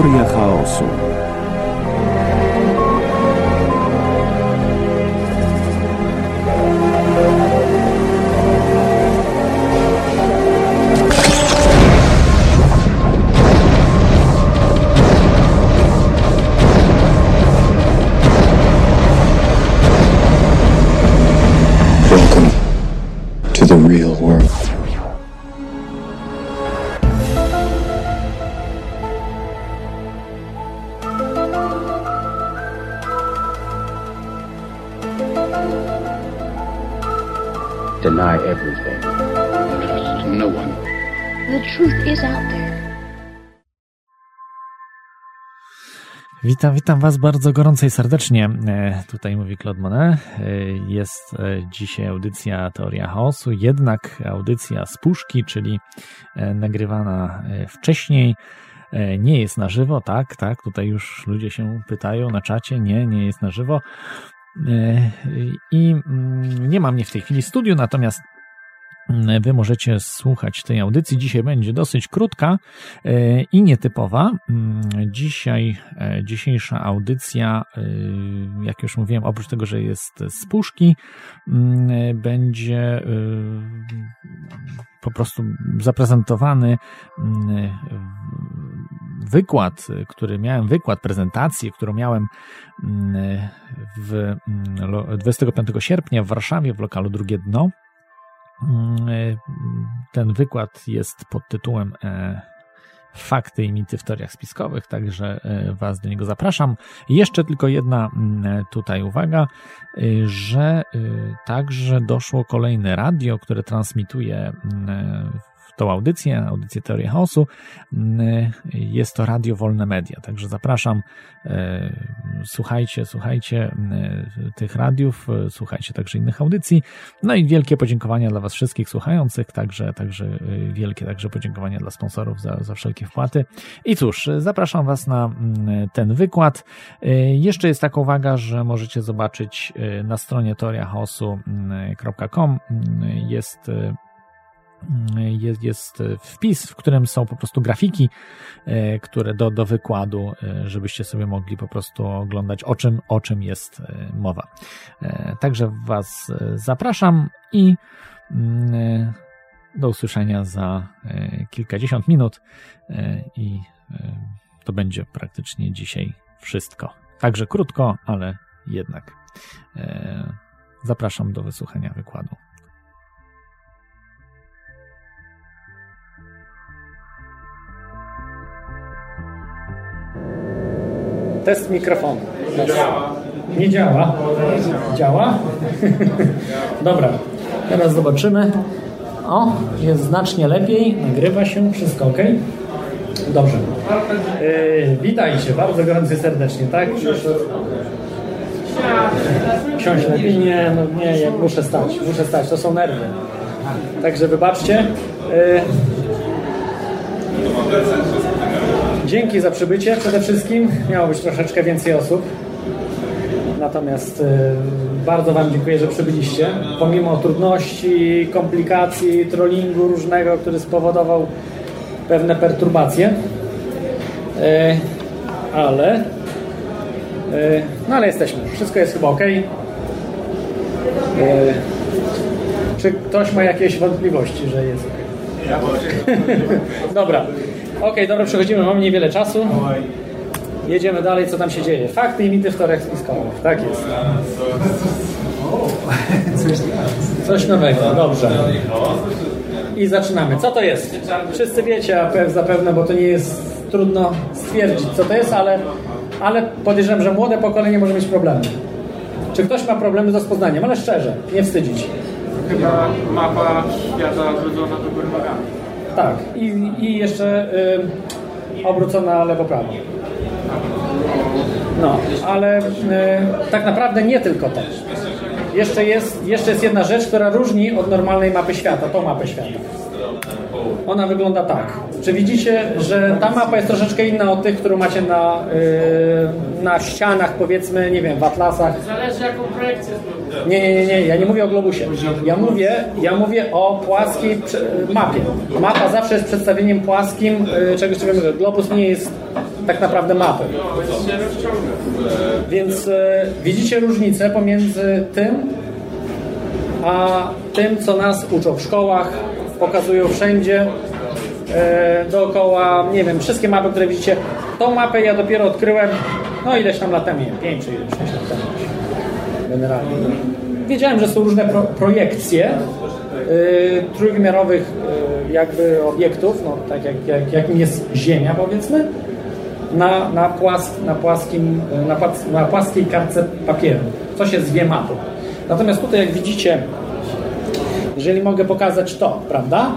Teoria chaosu. Witam, witam Was bardzo gorąco i serdecznie. E, Tutaj mówi Claude Monet. E, Jest e, dzisiaj audycja Teoria Chaosu, jednak audycja z puszki, czyli nagrywana wcześniej. Nie jest na żywo, tak, tak. Tutaj już ludzie się pytają na czacie. Nie, nie jest na żywo. I mm, nie ma mnie w tej chwili studiu, natomiast Wy możecie słuchać tej audycji. Dzisiaj będzie dosyć krótka e, i nietypowa. Mm, Dzisiaj, e, dzisiejsza audycja, e, jak już mówiłem, oprócz tego, że jest z puszki, mm, będzie po prostu zaprezentowany mm, wykład, który miałem, wykład, prezentację, którą miałem mm, w mm, lo- 25 sierpnia w Warszawie w lokalu Drugie Dno. Mm, Ten wykład jest pod tytułem e, Fakty i mity w teoriach spiskowych, także e, Was do niego zapraszam. Jeszcze tylko jedna mm, tutaj uwaga, y, że y, także doszło kolejne radio, które transmituje mm, tą audycję, audycję Teorii Chaosu. Mm, Jest to Radio Wolne Media, także zapraszam. e, Słuchajcie, słuchajcie mm, tych radiów, e, słuchajcie także innych audycji. No i wielkie podziękowania dla Was wszystkich słuchających, także, także wielkie także podziękowania dla sponsorów za, za wszelkie wpłaty. I cóż, zapraszam Was na mm, ten wykład. Jeszcze jest taka uwaga, że możecie zobaczyć na stronie teoriachaosu.com jest y, jest, jest wpis, w którym są po prostu grafiki, e, które do, do wykładu, e, żebyście sobie mogli po prostu oglądać, o czym, o czym jest e, mowa. Także Was zapraszam i mm, do usłyszenia za kilkadziesiąt minut i to będzie praktycznie dzisiaj wszystko. Także krótko, ale jednak. Zapraszam do wysłuchania wykładu. Test mikrofonu. Działa. Nie działa? Działa? Dobra, teraz zobaczymy. O, jest znacznie lepiej, nagrywa się, wszystko ok. Dobrze. Yy, witajcie bardzo gorąco serdecznie, tak? Ksiąść lepiej? Nie, no nie, muszę stać, muszę stać, to są nerwy. Także wybaczcie. Yy, Dzięki za przybycie przede wszystkim. Miało być troszeczkę więcej osób. Natomiast y, bardzo Wam dziękuję, że przybyliście. Pomimo trudności, komplikacji, trollingu różnego, który spowodował pewne perturbacje. Y, ale y, no ale jesteśmy. Wszystko jest chyba ok. Czy ktoś ma jakieś wątpliwości, że jest ok? Dobra. Okej, dobra, przechodzimy, mamy niewiele czasu. Jedziemy dalej, co tam się dzieje. Fakty i mity w teoriach spiskowych. Tak jest. Coś nowego, dobrze. I zaczynamy. Co to jest? Wszyscy wiecie zapewne, bo to nie jest trudno stwierdzić, co to jest, ale, ale podejrzewam, że młode pokolenie może mieć problemy. Czy ktoś ma problemy z rozpoznaniem? Ale szczerze, nie wstydzić. Chyba mapa świata odrodzona do góry nogami. Tak. I, i jeszcze y, obrócona lewo-prawo. No, ale y, tak naprawdę nie tylko to. Jeszcze jest, jeszcze jest jedna rzecz, która różni od normalnej mapy świata, tą mapę świata. Ona wygląda tak. Czy widzicie, że ta mapa jest troszeczkę inna od tych, którą macie na, y, na ścianach, powiedzmy, nie wiem, w atlasach? Zależy jaką projekcję. Nie, nie, nie, nie, ja nie mówię o globusie. Ja mówię, ja mówię o płaskiej mapie. Mapa zawsze jest przedstawieniem płaskim y, czegoś, czego mówię. Globus nie jest tak naprawdę mapę. Więc e, widzicie różnicę pomiędzy tym, a tym, co nas uczą w szkołach, pokazują wszędzie e, dookoła, nie wiem, wszystkie mapy, które widzicie. Tą mapę ja dopiero odkryłem, no ileś tam lat temu, nie wiem, 5 czy 6 lat temu. Generalnie. Wiedziałem, że są różne pro, projekcje y, trójwymiarowych y, jakby obiektów, no, tak jak, jak, jakim jest Ziemia powiedzmy, na, na, płask, na, płaskim, na, płask, na płaskiej kartce papieru. Co się zwie mapą. Natomiast tutaj jak widzicie, jeżeli mogę pokazać to, prawda?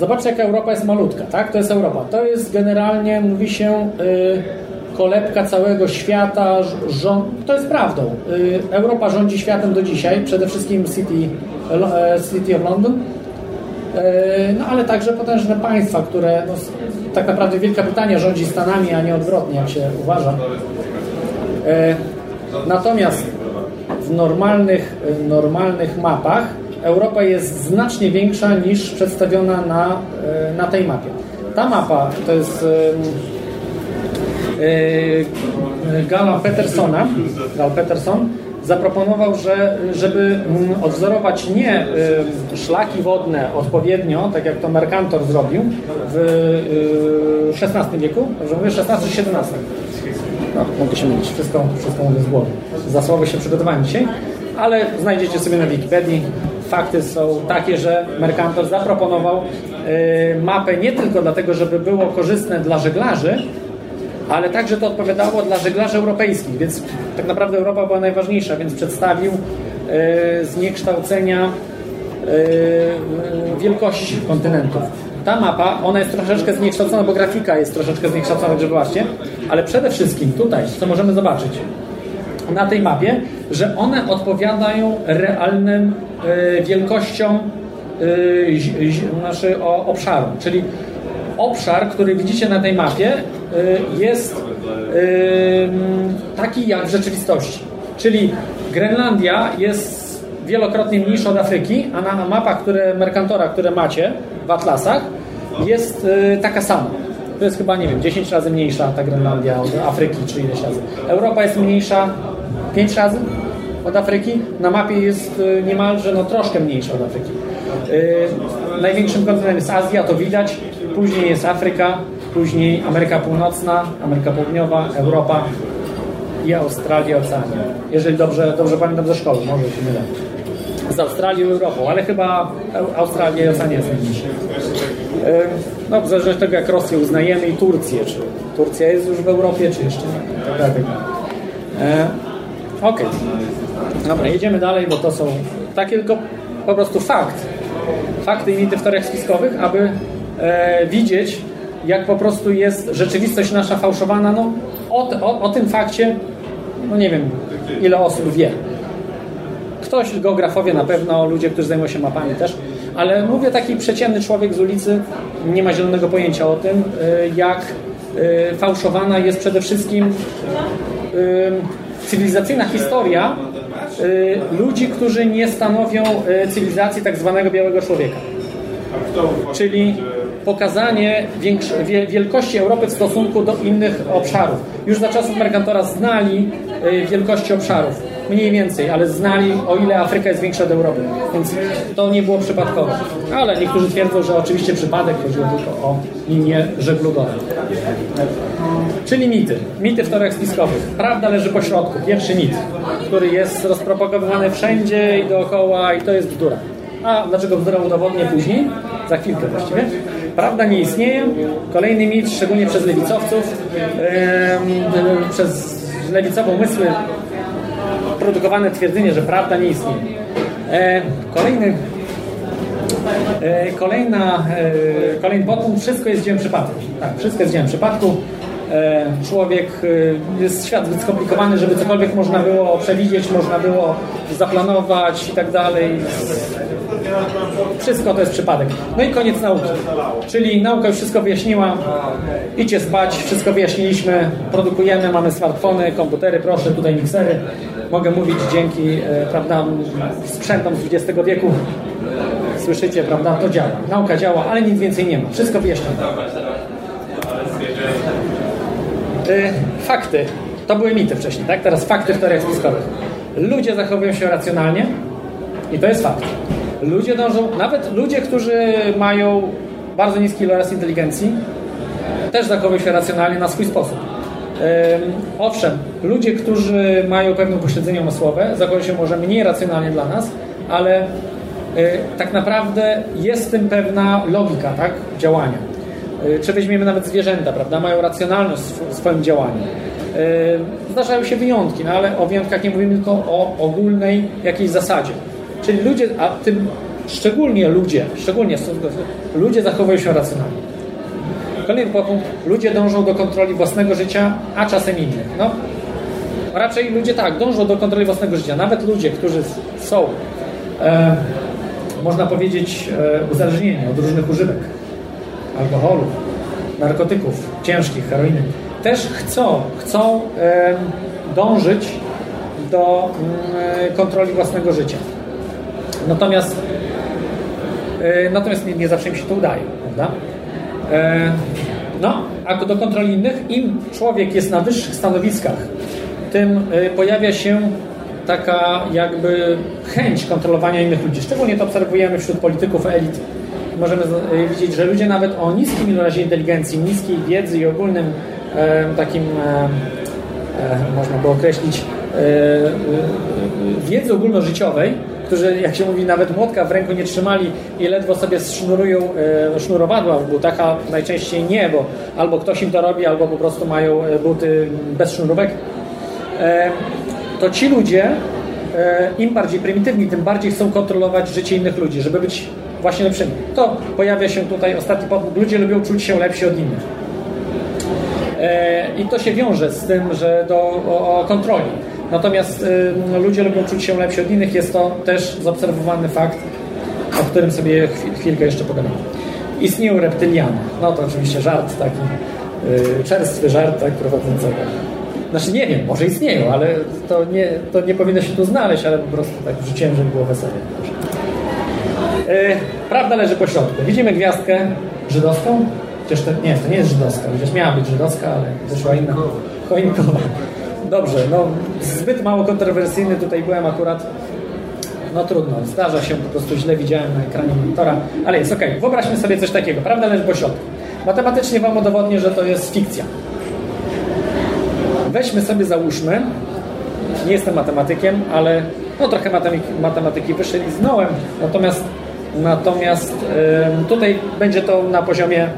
Zobaczcie jaka Europa jest malutka, tak? To jest Europa. To jest generalnie, mówi się, y, kolebka całego świata, rząd... to jest prawdą. Y, Europa rządzi światem do dzisiaj, przede wszystkim City, e, City of London, e, no ale także potężne państwa, które no, tak naprawdę Wielka Brytania rządzi Stanami, a nie odwrotnie, jak się uważa. E, natomiast w normalnych, normalnych mapach Europa jest znacznie większa niż przedstawiona na, na tej mapie. Ta mapa to jest Gala Petersona, Gal Peterson zaproponował, że żeby odwzorować nie szlaki wodne odpowiednio, tak jak to Mercantor zrobił w XVI wieku, dobrze mówię, XVI czy XVII. No, mogę się mylić, wszystko, wszystko mówię z głowy. Za słabo się przygotowałem dzisiaj, ale znajdziecie sobie na Wikipedii. Fakty są takie, że Mercantor zaproponował mapę nie tylko dlatego, żeby było korzystne dla żeglarzy, ale także to odpowiadało dla żeglarzy europejskich, więc tak naprawdę Europa była najważniejsza, więc przedstawił e, zniekształcenia e, wielkości kontynentów. Ta mapa, ona jest troszeczkę zniekształcona, bo grafika jest troszeczkę zniekształcona, że właśnie, ale przede wszystkim tutaj, co możemy zobaczyć na tej mapie, że one odpowiadają realnym e, wielkościom znaczy obszaru, czyli obszar, który widzicie na tej mapie jest taki jak w rzeczywistości. Czyli Grenlandia jest wielokrotnie mniejsza od Afryki, a na mapach które Mercantora, które macie w atlasach jest taka sama. To jest chyba, nie wiem, 10 razy mniejsza ta Grenlandia od Afryki, czy ileś razy. Europa jest mniejsza 5 razy od Afryki. Na mapie jest niemalże no, troszkę mniejsza od Afryki. Yy, największym kontynentem jest Azja, to widać. Później jest Afryka, później Ameryka Północna, Ameryka Południowa, Europa i Australia, Oceania. Jeżeli dobrze, dobrze pamiętam ze szkoły, może się mylę. Z Australią i Europą, ale chyba Australia i Oceania jest najmniejsza. No, w zależności od tego, jak Rosję uznajemy i Turcję, czy Turcja jest już w Europie, czy jeszcze nie. Tak, tak. E, Okej. Okay. Dobra, jedziemy dalej, bo to są takie tylko po prostu fakt. Fakty i mity w teoriach spiskowych, aby e, widzieć, jak po prostu jest rzeczywistość nasza fałszowana. No, o, o, o tym fakcie, no nie wiem, ile osób wie. Ktoś, geografowie na pewno, ludzie, którzy zajmują się mapami też, ale mówię, taki przeciętny człowiek z ulicy nie ma zielonego pojęcia o tym, jak fałszowana jest przede wszystkim cywilizacyjna historia ludzi, którzy nie stanowią cywilizacji tak zwanego białego człowieka. Czyli pokazanie wielkości Europy w stosunku do innych obszarów. Już za czasów Mercantora znali wielkości obszarów, mniej więcej, ale znali o ile Afryka jest większa od Europy, więc to nie było przypadkowe. Ale niektórzy twierdzą, że oczywiście przypadek chodziło tylko o linie żeglugowe. Czyli mity. Mity w teoriach spiskowych. Prawda leży po środku. Pierwszy mit, który jest rozpropagowany wszędzie i dookoła i to jest bzdura. A dlaczego bzdura udowodnię później? Za chwilkę właściwie. Prawda nie istnieje. Kolejny mit, szczególnie przez lewicowców, yy, przez lewicowe umysły produkowane twierdzenie, że prawda nie istnieje. E, kolejny e, kolejna, e, kolejny podpunkt, wszystko jest dziełem przypadku. Tak, wszystko jest dziełem przypadku. E, człowiek, e, jest świat zbyt skomplikowany, żeby cokolwiek można było przewidzieć, można było zaplanować i tak dalej. Wszystko to jest przypadek. No i koniec nauki. Czyli nauka już wszystko wyjaśniła. Idźcie spać, wszystko wyjaśniliśmy, produkujemy, mamy smartfony, komputery, proszę, tutaj miksery. Mogę mówić dzięki e, prawda, sprzętom z XX wieku. Słyszycie, prawda? To działa. Nauka działa, ale nic więcej nie ma. Wszystko wyjaśnione. Y, fakty. To były mity wcześniej, tak? Teraz fakty w teoriach spiskowych. Ludzie zachowują się racjonalnie i to jest fakt. Ludzie dążą, nawet ludzie, którzy mają bardzo niski ilość inteligencji, też zachowują się racjonalnie na swój sposób. Owszem, ludzie, którzy mają pewne upośledzenie umysłowe, zachowują się może mniej racjonalnie dla nas, ale y, tak naprawdę jest w tym pewna logika tak, działania. Y, Czy weźmiemy nawet zwierzęta, prawda? Mają racjonalność w swoim działaniu. Y, Zdarzają się wyjątki, no ale o wyjątkach nie mówimy tylko o ogólnej jakiejś zasadzie. Czyli ludzie, a tym szczególnie ludzie, szczególnie ludzie zachowują się racjonalnie. Kolejny punkt. Ludzie dążą do kontroli własnego życia, a czasem innych. No, raczej ludzie tak, dążą do kontroli własnego życia. Nawet ludzie, którzy są, e, można powiedzieć, e, uzależnieni od różnych używek, alkoholu, narkotyków ciężkich, heroiny, też chcą, chcą e, dążyć do mm, kontroli własnego życia. Natomiast, e, natomiast nie, nie zawsze im się to udaje, prawda? E, No, a do kontroli innych, im człowiek jest na wyższych stanowiskach, tym e, pojawia się taka jakby chęć kontrolowania innych ludzi. Szczególnie to obserwujemy wśród polityków elit. Możemy widzieć, że ludzie nawet o niskim ilości inteligencji, niskiej wiedzy i ogólnym takim, można by określić, wiedzy ogólnożyciowej, którzy, jak się mówi, nawet młotka w ręku nie trzymali i ledwo sobie sznurują e, sznurowadła w butach, a najczęściej nie, bo albo ktoś im to robi, albo po prostu mają e, buty bez sznurówek. E, to ci ludzie, im bardziej prymitywni, tym bardziej chcą kontrolować życie innych ludzi, żeby być właśnie lepszymi. To pojawia się tutaj ostatni podpunkt. Ludzie lubią czuć się lepsi od innych. I to się wiąże z tym, że do, o, o kontroli. Natomiast y, ludzie lubią czuć się lepsi od innych. Jest to też zaobserwowany fakt, o którym sobie chwi- chwilkę jeszcze pogadamy. Istnieją reptyliany. No to oczywiście żart taki, y, czerstwy żart tak, prowadzącego. Znaczy nie wiem, może istnieją, ale to nie, to nie powinno się tu znaleźć, ale po prostu tak wrzuciłem, żeby było weselnie. E, Prawda leży po środku. Widzimy gwiazdkę żydowską. Chociaż to, nie, to nie jest żydowska. Chociaż miała być żydowska, ale wyszła inna. Choinkowa. Dobrze, no zbyt mało kontrowersyjny tutaj byłem akurat. No trudno, zdarza się, po prostu źle widziałem na ekranie monitora, ale jest ok. Wyobraźmy sobie coś takiego. Prawda leży po środku. Matematycznie Wam udowodnię, że to jest fikcja. Weźmy sobie, załóżmy, nie jestem matematykiem, ale no trochę matematyki, matematyki wyszliznąłem, natomiast natomiast ym, tutaj będzie to na poziomie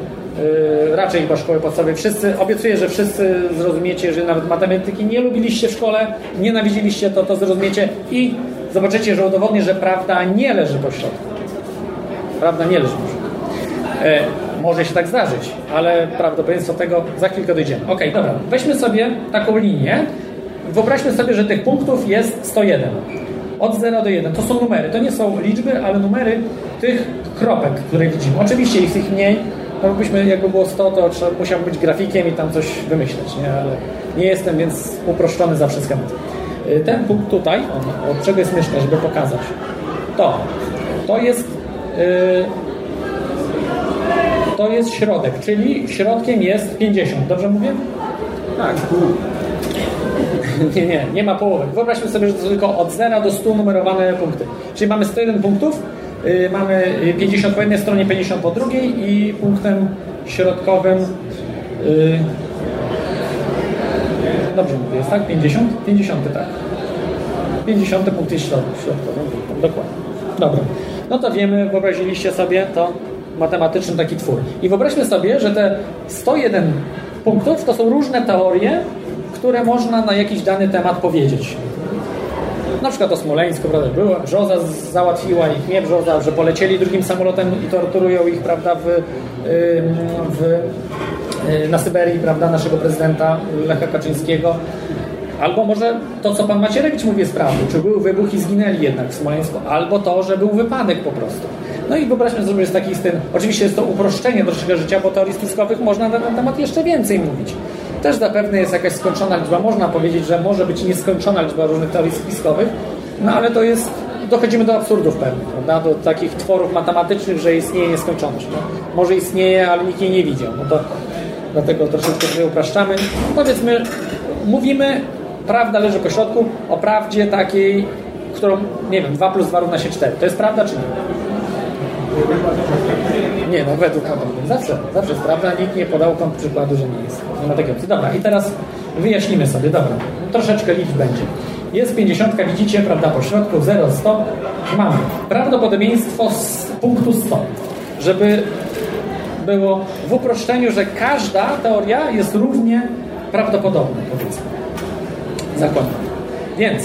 raczej chyba szkoły podstawowej. Wszyscy, obiecuję, że wszyscy zrozumiecie, że nawet matematyki nie lubiliście w szkole, nienawidziliście to, to zrozumiecie i zobaczycie, że udowodnię, że prawda nie leży po środku. Prawda nie leży po środku. E, może się tak zdarzyć, ale prawdopodobieństwo tego za chwilkę dojdziemy. Ok, dobra. Weźmy sobie taką linię. Wyobraźmy sobie, że tych punktów jest 101. Od 0 do 1. To są numery. To nie są liczby, ale numery tych kropek, które widzimy. Oczywiście jest ich mniej. No byśmy, jakby było 100, to trzeba, musiałbym być grafikiem i tam coś wymyśleć, nie? ale nie jestem, więc uproszczony zawsze schemat. Y, Ten punkt tutaj, on, od czego jest myszka, żeby pokazać, to, to jest y, to jest środek, czyli środkiem jest 50. Dobrze mówię? Tak, Nie, nie, nie ma połówek. Wyobraźmy sobie, że to tylko od 0 do 100 numerowane punkty. Czyli mamy 101 punktów, mamy 50 po jednej stronie, 50 po drugiej i punktem środkowym y, dobrze mówię, jest tak? 50? 50, tak. 50 punkt jest środ- środkowym punktem, dokładnie. Dobra. No to wiemy, wyobraziliście sobie to matematyczny taki twór. I wyobraźmy sobie, że te 101 punktów to są różne teorie, które można na jakiś dany temat powiedzieć. Na przykład o Smoleńsku, prawda, była, Brzoza załatwiła ich, nie Brzoza, że polecieli drugim samolotem i torturują ich, prawda, w, w, y, na Syberii, prawda, naszego prezydenta Lecha Kaczyńskiego. Albo może to, co pan Macierewicz mówi jest prawdą, czy był wybuch i zginęli jednak w Smoleńsku, albo to, że był wypadek po prostu. No i wyobraźmy sobie, że z takich ten, oczywiście jest to uproszczenie naszego życia, bo teorii spiskowych można na ten temat jeszcze więcej mówić. Też zapewne jest jakaś skończona liczba, można powiedzieć, że może być nieskończona liczba różnych teorii spiskowych, no ale to jest, dochodzimy do absurdów pewnych, prawda? do takich tworów matematycznych, że istnieje nieskończoność. No, może istnieje, ale nikt jej nie widział. No to dlatego troszeczkę sobie upraszczamy. Powiedzmy, mówimy, prawda leży po środku, o prawdzie takiej, którą, nie wiem, 2 plus 2 równa się 4. To jest prawda czy nie? Nie, no według konta. Zawsze, zawsze jest prawda, nikt nie podał kąt przykładu, że nie jest. Nie ma takiej opcji. Dobra, i teraz wyjaśnimy sobie, dobra, troszeczkę liczb będzie. Jest 50, widzicie, prawda, po środku 0, 100. Mamy prawdopodobieństwo z punktu 100, żeby było w uproszczeniu, że każda teoria jest równie prawdopodobna, powiedzmy. Zakładam. Więc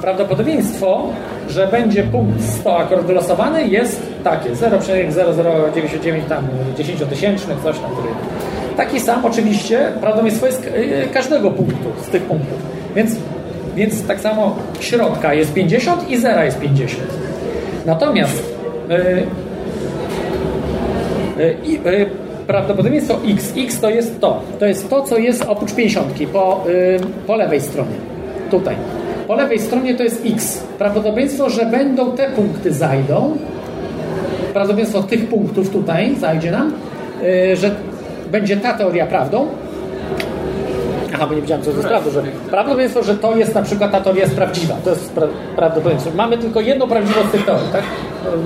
prawdopodobieństwo, że będzie punkt 100 akurat wylosowany jest takie 0,0099 tam 10 tysięcznych, coś tam. Który. Taki sam oczywiście prawdopodobieństwo jest y, każdego punktu z tych punktów. Więc, więc tak samo środka jest 50 i zera jest 50. Natomiast yy, i y, prawdopodobieństwo x, x to jest to. To jest to, co jest oprócz 50 po, y, po lewej stronie. Tutaj. Po lewej stronie to jest x. Prawdopodobieństwo, że będą te punkty zajdą. Prawdopodobieństwo tych punktów tutaj zajdzie nam, y, że będzie ta teoria prawdą. Aha, bo nie wiedziałem, co to jest prawdą, że prawdopodobieństwo, że to jest na przykład ta teoria jest prawdziwa. To jest pra prawdopodobieństwo. Mamy tylko jedną prawdziwą z tych teorii, tak?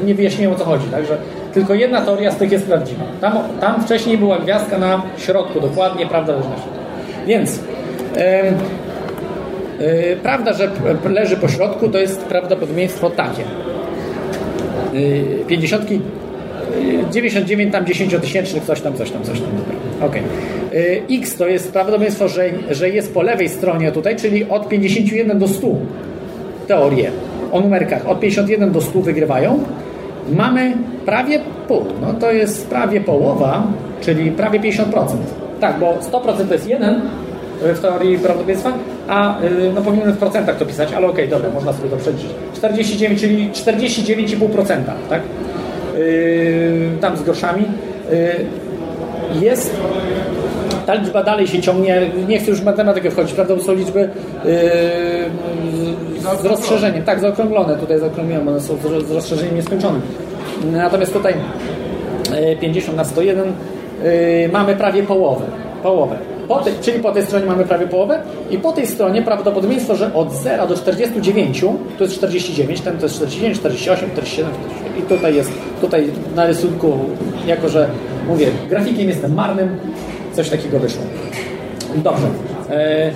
Nie wyjaśniłem o co chodzi, także tylko jedna teoria z tych jest prawdziwa. Tam, tam wcześniej była gwiazdka na środku, dokładnie, prawda leży na środku. Więc prawda, że leży po środku, to jest prawdopodobieństwo takie. Yy, 50 99 tam 10 tysięcznych, coś tam, coś tam, coś tam. Dobra. Okay. X to jest prawdopodobieństwo, że, że jest po lewej stronie tutaj, czyli od 51 do 100 teorie o numerkach od 51 do 100 wygrywają. Mamy prawie pół, no to jest prawie połowa, czyli prawie 50%. Tak, bo 100% to jest jeden w teorii prawdopodobieństwa, a no powinienem w procentach to pisać, ale okej, okay, dobra, można sobie to przeliczyć. 49, czyli 49,5%, tak? Yy, tam z groszami. Yy, jest ta liczba dalej się ciągnie, nie chcę już w matematykę wchodzić, prawda, są liczby yy, z rozszerzeniem, tak, zaokrąglone, tutaj zaokrągliłem, one są z rozszerzeniem nieskończonym. Natomiast tutaj 50 na 101 yy, mamy prawie połowę, połowę. Po tej, czyli po tej stronie mamy prawie połowę i po tej stronie prawdopodobieństwo, że od 0 do 49 to jest 49, ten to jest 49, 48, 47, 47 i tutaj jest, tutaj na rysunku, jako że mówię, grafikiem jestem marnym, coś takiego wyszło. Dobrze. E,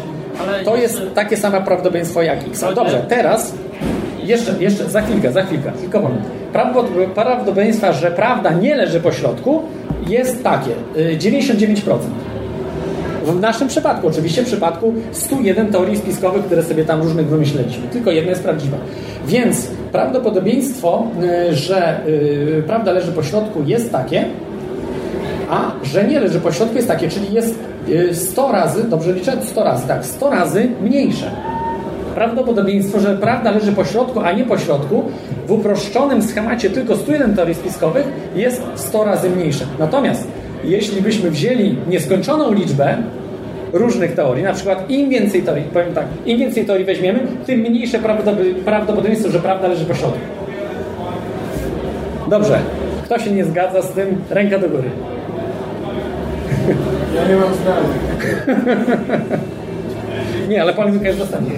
to jest takie same prawdopodobieństwo jak x. Dobrze, teraz jeszcze, jeszcze za chwilkę, za chwilkę, tylko moment. Prawdopodobieństwa, że prawda nie leży po środku jest takie, 99%. W naszym przypadku, oczywiście w przypadku 101 teorii spiskowych, które sobie tam różnych wymyśleliśmy. Tylko jedna jest prawdziwa. Więc prawdopodobieństwo, że prawda leży po środku jest takie, a że nie leży po środku jest takie, czyli jest 100 razy, dobrze liczę? 100 razy, tak, 100 razy mniejsze. Prawdopodobieństwo, że prawda leży po środku, a nie po środku, w uproszczonym schemacie tylko 101 teorii spiskowych jest 100 razy mniejsze. Natomiast jeśli byśmy wzięli nieskończoną liczbę różnych teorii, na przykład im więcej teorii, powiem tak, im więcej teorii weźmiemy, tym mniejsze prawdopodobieństwo, że prawda leży po środku. Dobrze. Kto się nie zgadza z tym? Ręka do góry. Ja nie mam zdania. nie, ale pan jest dostępny.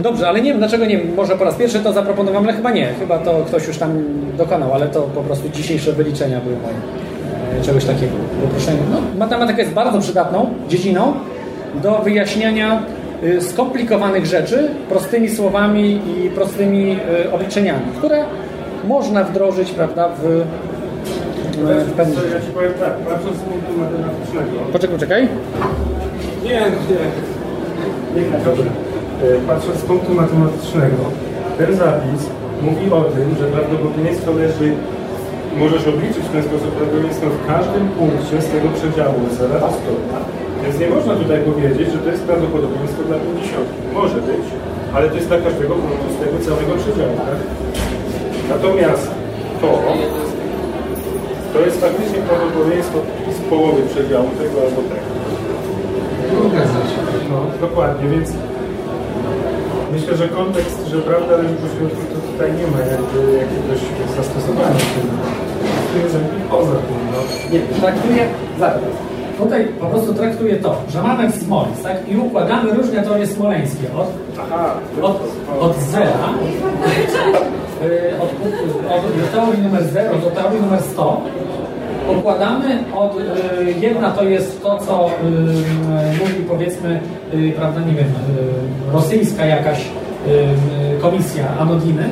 Dobrze, ale nie wiem, dlaczego nie Może po raz pierwszy to zaproponowałem, ale chyba nie. Chyba to ktoś już tam dokonał, ale to po prostu dzisiejsze wyliczenia były moje. Czegoś takiego. No, matematyka jest bardzo przydatną dziedziną do wyjaśniania skomplikowanych rzeczy prostymi słowami i prostymi obliczeniami, które można wdrożyć, prawda, w, w pewnym... Ja ci powiem tak, patrząc z punktu matematycznego... Poczekaj, czekaj. Nie, nie. Nie, dobrze. Patrząc z punktu matematycznego, ten zapis mówi o tym, że prawdopodobieństwo leży możesz obliczyć w ten sposób prawdopodobieństwo w każdym punkcie z tego przedziału 0 do 100. Więc nie można tutaj powiedzieć, że to jest prawdopodobieństwo dla 50. Może być, ale to jest dla każdego punktu z tego całego przedziału. Tak? Natomiast to, to jest faktycznie prawdopodobieństwo z połowy przedziału tego albo tego. No, dokładnie, więc myślę, że kontekst, że prawda leży po środku, to tutaj nie ma jakby jakiegoś zastosowania. traktuje zemki poza tym. No. Nie, traktuje, zaraz, tutaj po prostu traktuje to, że mamy Smoleńsk, tak? I układamy różne teorie smoleńskie od, Aha, od, od zera, y, od, od teorii numer 0 do teorii numer 100, układamy od, y, jedna to jest to, co y, mówi powiedzmy, y, prawda, nie wiem, rosyjska jakaś komisja Anodiny,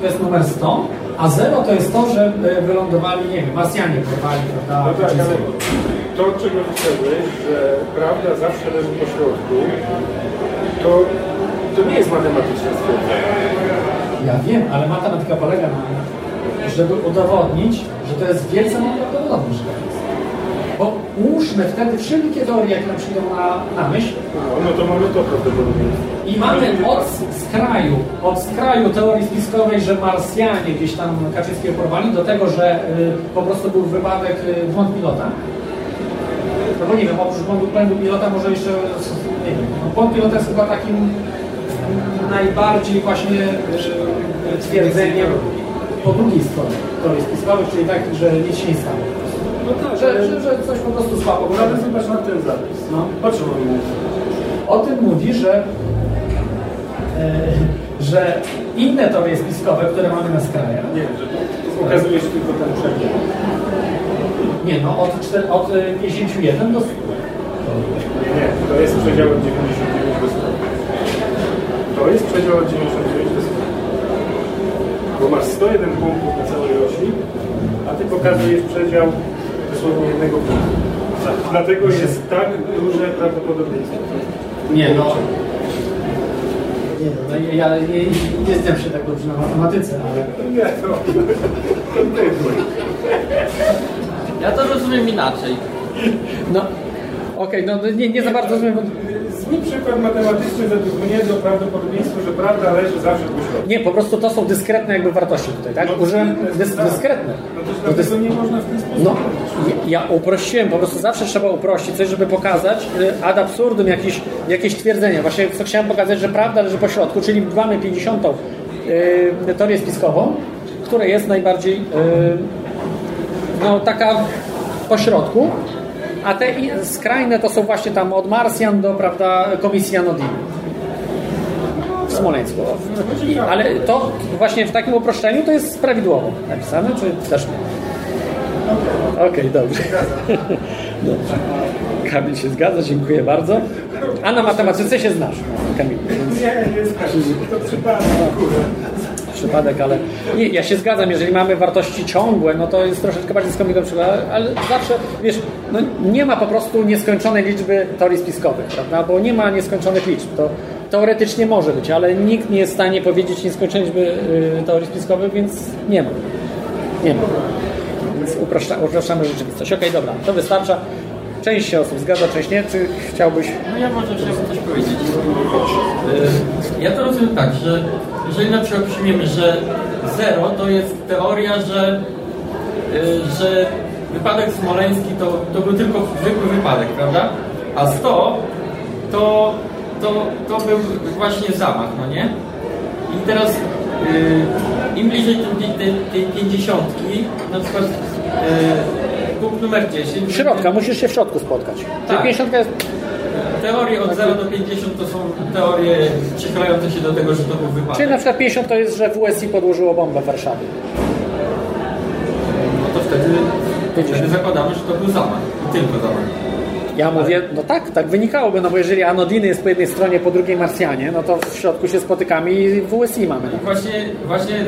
to jest numer 100, a 0 to jest to, że wylądowali, nie wiem, Marsjanie porwali, prawda, No tak, ale to, czego wyszedłeś, że prawda zawsze leży po środku, to, to nie jest matematyczne stwierdzenie. Ja wiem, ale matematyka polega na żeby udowodnić, że to jest wielce nieprawdopodobne, że tak jest. Bo łóżmy wtedy wszelkie teorie, jakie nam przyjdą na, na myśl No, to mamy to prawdopodobieństwo. i mamy od skraju, od skraju teorii spiskowej, że Marsjanie gdzieś tam Kaczyńskiego porwali, do tego, że y, po prostu był wypadek y, błąd pilota. No bo nie wiem, oprócz błędu, błędu pilota może jeszcze, nie wiem, no, błąd pilota jest chyba takim najbardziej właśnie y, twierdzeniem po drugiej stronie teorii spiskowej, czyli tak, że nic się nie stało. No tak, Że, że, że coś po prostu słabo. Bo nawet zobacz na ten zapis. No. O czym on mówi? O tym mówi, że, e, że inne teorie spiskowe, które mamy na skrajach, Nie, że tu pokazujesz tylko ten przebieg. nie no, od, czter- od e, 51 do 100. Nie, to jest przedział od 99 do 100. To jest przedział od 99 do 100. Bo masz 101 punktów na całej osi, a ty pokazujesz przedział dosłownie jednego punktu. Dlatego jest tak duże prawdopodobieństwo. Nie no. Nie, no ja, ja nie, nie znam się tak dobrze na matematyce, ale Nie, to... Kontynuuj. Ja to rozumiem inaczej. no okej, no nie, nie za bardzo rozumiem. bo- przykład matematyczny według mnie to prawdopodobieństwo, że prawda leży zawsze po środku. Nie, po prostu to są dyskretne jakby wartości tutaj, tak? No, Użyłem dyskretne, dys, tak. dyskretne. No to dys- nie można w ten sposób No, ja ja uprościłem, po prostu zawsze trzeba uprościć coś, żeby pokazać y, ad absurdum jakieś, jakieś twierdzenia. Właśnie co chciałem pokazać, że prawda leży po środku, czyli mamy 50. y, teorię spiskową, która jest najbardziej y, no, taka po środku, a te skrajne to są właśnie tam od Marsjan do prawda, Komisji Anodiny w Smoleńsku. Ale to właśnie w takim uproszczeniu to jest prawidłowo napisane, czy też nie? Okej, dobrze. dobrze. Kamil się zgadza, dziękuję bardzo. A na matematyce się znasz, Kamil. Nie, nie się. To przypadek. Przypadek, ale nie, ja się zgadzam, jeżeli mamy wartości ciągłe, no to jest troszeczkę bardziej skomplikowane, przypadek, ale zawsze, wiesz, no nie ma po prostu nieskończonej liczby teorii spiskowych, prawda? Bo nie ma nieskończonych liczb. To teoretycznie może być, ale nikt nie jest w stanie powiedzieć nieskończonej liczby y, teorii spiskowych, więc nie ma. Nie ma. Więc upraszcza, upraszczamy rzeczywistość. Okej, dobra, to wystarcza. Część się osób zgadza, część nie. Czy chciałbyś... No ja może chciałbym coś powiedzieć. Y, Ja to rozumiem tak, że jeżeli na przykład przyjmiemy, że zero to jest teoria, że, y, że wypadek smoleński to, to był tylko zwykły wypadek, prawda? A 100 to, to, to był właśnie zamach, no nie? I teraz y, im bliżej tej, tej, pięćdziesiątki, na przykład punkt numer 10. Środka, musisz się w środku spotkać. Tak. 50 jest... Teorie od 0 do 50 to są teorie przychylające się do tego, że to był wypadek. Czyli na przykład 50 to jest, że WSI podłożyło bombę w Warszawie. No to wtedy, wtedy zakładamy, że to był zamach. Tylko zamach. Ja mówię, no tak, tak wynikałoby, no bo jeżeli Anodiny jest po jednej stronie, po drugiej Marsjanie, no to w środku się spotykamy i WSI mamy. No. Właśnie, właśnie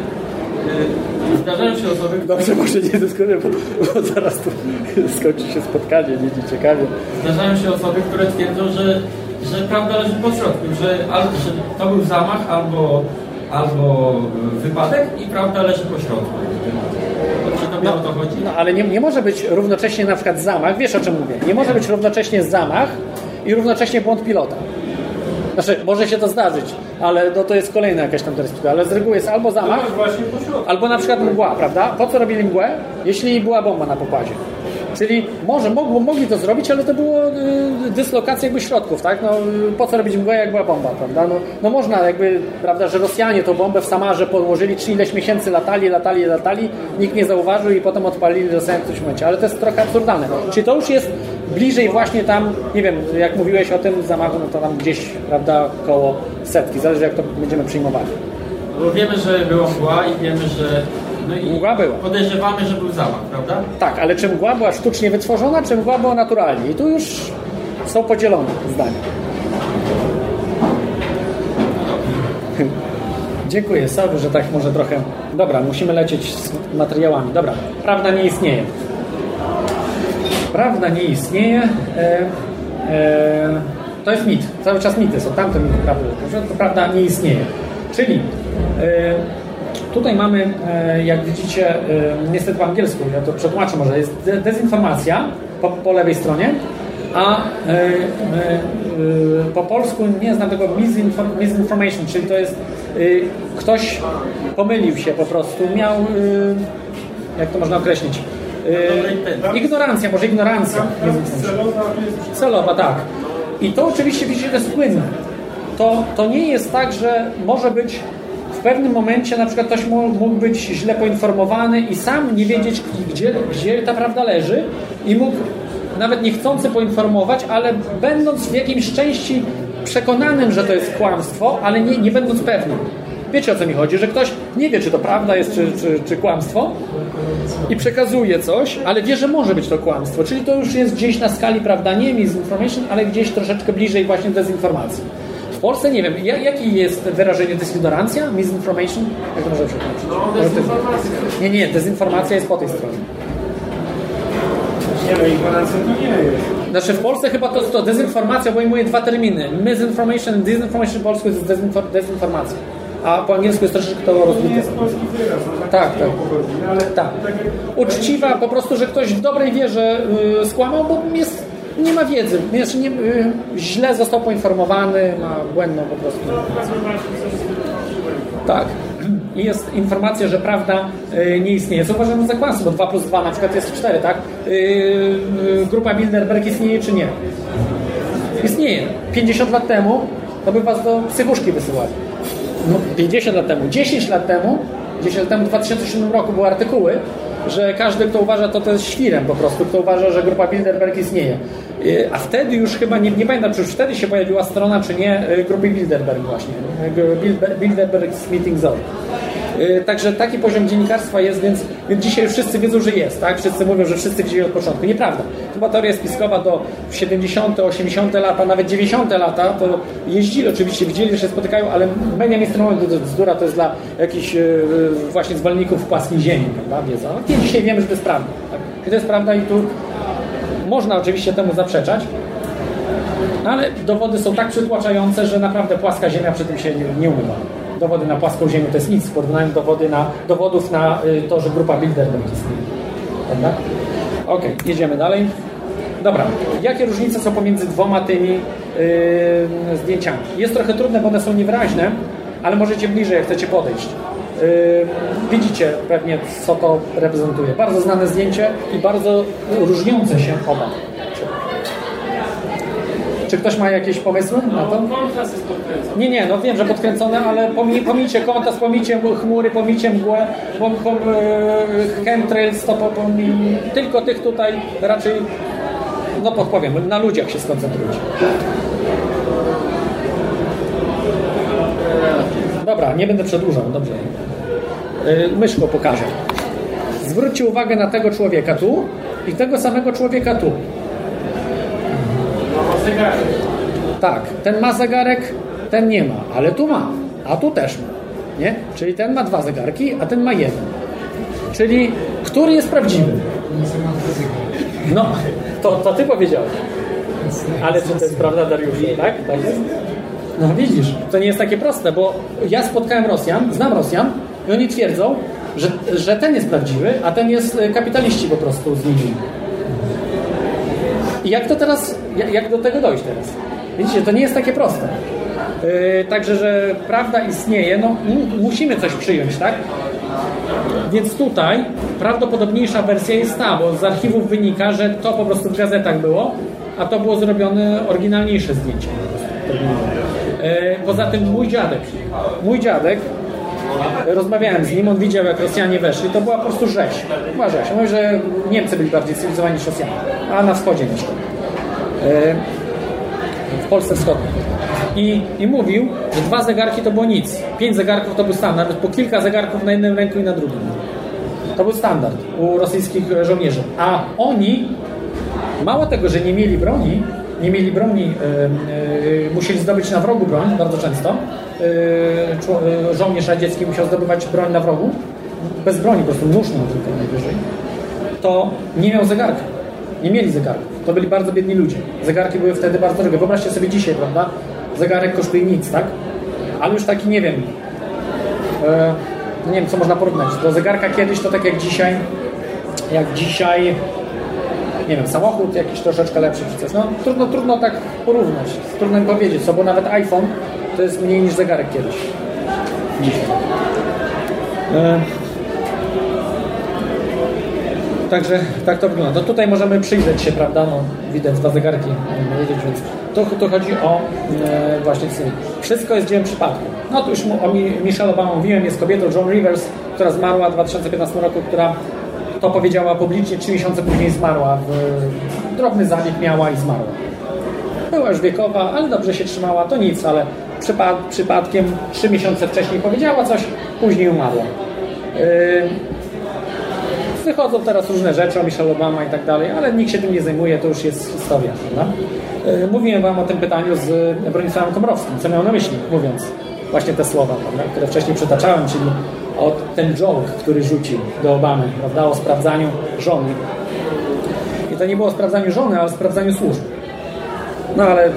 zdarzają się osoby, które, Dobrze, może nie bo, bo zaraz tu skończy się spotkanie, nie, nie ciekawie. zdarzają się osoby, które twierdzą, że, że prawda leży po środku, że, że to był zamach albo, albo wypadek i prawda leży po środku. Czy tobie o to chodzi? No ale nie, nie może być równocześnie na przykład zamach, wiesz o czym mówię, nie może być równocześnie zamach i równocześnie błąd pilota. Znaczy, może się to zdarzyć, ale no, to jest kolejna jakaś tam teoria, ale z reguły jest albo zamach, albo na przykład mgła, prawda? Po co robili mgłę? Jeśli była bomba na pokładzie. Czyli może mogło, mogli to zrobić, ale to było y, dyslokacja jakby środków, tak? No, po co robić mgłę, jak była bomba, prawda? No, no można jakby, prawda, że Rosjanie tą bombę w Samarze podłożyli, czy ileś miesięcy latali, latali, latali, nikt nie zauważył i potem odpalili Rosjanie w którymś momencie, ale to jest trochę absurdalne. Czyli to już jest bliżej właśnie tam, nie wiem, jak mówiłeś o tym zamachu, no to tam gdzieś, prawda, koło setki, zależy jak to będziemy przyjmowali. Bo wiemy, że była mgła i wiemy, że... No i Mgła była. Podejrzewamy, że był zamach, prawda? Tak, ale czy mgła była sztucznie wytworzona, czy mgła była naturalnie? I tu już są podzielone zdania. Dziękuję, sorry, że tak może trochę... Dobra, musimy lecieć z materiałami. Dobra, prawda nie istnieje. Prawda nie istnieje. E, e, to jest mit. Cały czas mity są. Tamte mity prawdy. Prawda nie istnieje. Czyli e, tutaj mamy, e, jak widzicie, e, niestety po angielsku, ja to przetłumaczę może, jest de- dezinformacja po, po lewej stronie, a e, po polsku nie znam tego misinform- misinformation, czyli to jest ktoś pomylił się po prostu, miał, jak to można określić, ignorancja, może ignorancja. Celowa tak. I to oczywiście widzicie, to jest płynne. To, to nie jest tak, że może być pewnym momencie na przykład ktoś mógł, być źle poinformowany i sam nie wiedzieć, gdzie, gdzie ta prawda leży i mógł nawet niechcący poinformować, ale będąc w jakimś części przekonanym, że to jest kłamstwo, ale nie, nie będąc pewnym. Wiecie o co mi chodzi, że ktoś nie wie, czy to prawda jest, czy, czy, czy kłamstwo i przekazuje coś, ale wie, że może być to kłamstwo. Czyli to już jest gdzieś na skali, prawda, nie misinformation, ale gdzieś troszeczkę bliżej właśnie dezinformacji. W Polsce nie wiem, ja- jakie jest wyrażenie designorancja, misinformation? Jak to przetłumaczyć? No, dezinformacja. Nie, nie, dezinformacja jest po tej stronie. Nie no, ignorancja to nie jest. Znaczy w Polsce chyba to, to dezinformacja obejmuje dwa terminy. Misinformation and disinformation w polsku jest dezinfor- dezinformacja. A po angielsku jest troszeczkę to To rozbite. jest polski wyraz. no, Tak, tak. pochodzi, ale Tak. jak- Uczciwa, po prostu, że ktoś w dobrej wierze y, skłamał, bo jest, nie ma wiedzy. Znaczy nie, y, źle został poinformowany, ma błędną po prostu. Tak. I jest informacja, że prawda y, nie istnieje. Co uważam za kłamstwo, bo 2 plus 2 na przykład jest 4, tak? Y, grupa Bilderberg istnieje czy nie? Istnieje. 50 lat temu to by was do psychuszki wysyłali. No 50 lat temu, 10 lat temu, 10 lat temu w 2007 roku były artykuły, że każdy, kto uważa, to to jest świrem po prostu, kto uważa, że grupa Bilderberg istnieje. Y, A wtedy już chyba, nie, nie pamiętam, czy już wtedy się pojawiła strona, czy nie, y, grupy Bilderberg właśnie. y, Bilder- Bilderberg Meeting Zone. Y, Także taki poziom dziennikarstwa jest, więc, dzisiaj wszyscy wiedzą, że jest, tak? Wszyscy mówią, że wszyscy widzieli od początku. Nieprawda. Chyba teoria spiskowa do 70., 80. lata, nawet 90. lata, to jeździli oczywiście, widzieli, że się spotykają, ale media mainstreamowe to bzdura, to jest dla jakichś y, właśnie zwolenników płaskiej ziemi, prawda? Wiedza. No, dzisiaj wiemy, że to jest prawda. Tak? To jest prawda i tu można oczywiście temu zaprzeczać, ale dowody są tak przytłaczające, że naprawdę płaska ziemia przy tym się nie, nie umywa. Dowody na płaską ziemię to jest nic, w porównaniu dowody na, dowodów na y, to, że grupa Bilderberg istnieje. Prawda? Okej, jedziemy dalej. Dobra, jakie różnice są pomiędzy dwoma tymi y, zdjęciami? Jest trochę trudne, bo one są niewyraźne, ale możecie bliżej, jak chcecie podejść. Y, widzicie pewnie, co to reprezentuje. Bardzo znane zdjęcie i bardzo różniące się oba. Czy ktoś ma jakieś pomysły na to? Nie, nie, no wiem, że podkręcone, ale pomij, pomijcie kontrast, pomijcie chmury, pomijcie mgłę, pom, pom, e, chemtrails, to po- pomij, tylko tych tutaj raczej, no podpowiem, na ludziach się skoncentrujcie. Dobra, nie będę przedłużał, dobrze. E, Myszko pokażę. Zwróćcie uwagę na tego człowieka tu i tego samego człowieka tu. Tak, ten ma zegarek, ten nie ma, ale tu ma, a tu też ma. Nie? Czyli ten ma dwa zegarki, a ten ma jeden. Czyli który jest prawdziwy? No, to, to ty powiedziałeś. Ale czy to jest prawda, Dariuszu? Tak? tak jest? No widzisz, to nie jest takie proste, bo ja spotkałem Rosjan, znam Rosjan i oni twierdzą, że, że ten jest prawdziwy, a ten jest e, kapitaliści po prostu z nimi. I jak to teraz, jak, do tego dojść teraz? Widzicie, to nie jest takie proste. Yy, także, że prawda istnieje, no musimy coś przyjąć, tak? Więc tutaj prawdopodobniejsza wersja jest ta, bo z archiwów wynika, że to po prostu w gazetach było, a to było zrobione oryginalniejsze zdjęcie. E, Poza tym mój dziadek, mój dziadek, rozmawiałem z nim, on widział jak Rosjanie weszli, to była po prostu rzeź. Była rzeź. Mówi, że Niemcy byli bardziej cywilizowani niż Rosjanie, a na wschodzie mieszkał. E, W Polsce Wschodniej. I, I mówił, że dwa zegarki to było nic. Pięć zegarków to był standard, po kilka zegarków na jednym ręku i na drugim. To był standard u rosyjskich żołnierzy. A oni, mało tego, że nie mieli broni, nie mieli broni, e, e, musieli zdobyć na wrogu broń bardzo często. E, żołnierz radziecki musiał zdobywać broń na wrogu. Bez broni, po prostu nóż tylko najwyżej. To nie miał zegarka. Nie mieli zegarków. To byli bardzo biedni ludzie. Zegarki były wtedy bardzo drogie. Wyobraźcie sobie dzisiaj, prawda? Zegarek kosztuje nic, tak? Ale już taki, nie wiem, nie wiem, co można porównać. Do zegarka kiedyś to tak jak dzisiaj, jak dzisiaj, nie wiem, samochód jakiś troszeczkę lepszy czy coś. No trudno, trudno tak porównać. Trudno mi powiedzieć, co, bo nawet iPhone to jest mniej niż zegarek kiedyś. E, Także tak to wygląda. To tutaj możemy przyjrzeć się, prawda? No, widać dwa zegarki, wiedzieć, więc tu, tu chodzi o e, właśnie syn. Wszystko jest dziełem przypadku. No tu już mu- o Mi- Michelle Obama mówiłem, jest kobietą Joan Rivers, która zmarła w 2015 roku, która to powiedziała publicznie, trzy miesiące później zmarła. W, drobny zabieg miała i zmarła. Była już wiekowa, ale dobrze się trzymała, to nic, ale przypad, przypadkiem trzy miesiące wcześniej powiedziała coś, później umarła. Yy, wychodzą teraz różne rzeczy o Michelle Obama i tak dalej, ale nikt się tym nie zajmuje, to już jest historia. Prawda? Yy, Mówiłem Wam o tym pytaniu z Bronisławem Komorowskim, co miał na myśli, mówiąc właśnie te słowa, prawda, które wcześniej przytaczałem, czyli o ten joke, który rzucił do Obamy, prawda, o sprawdzaniu żony. I to nie było o sprawdzaniu żony, ale o sprawdzaniu służb. No ale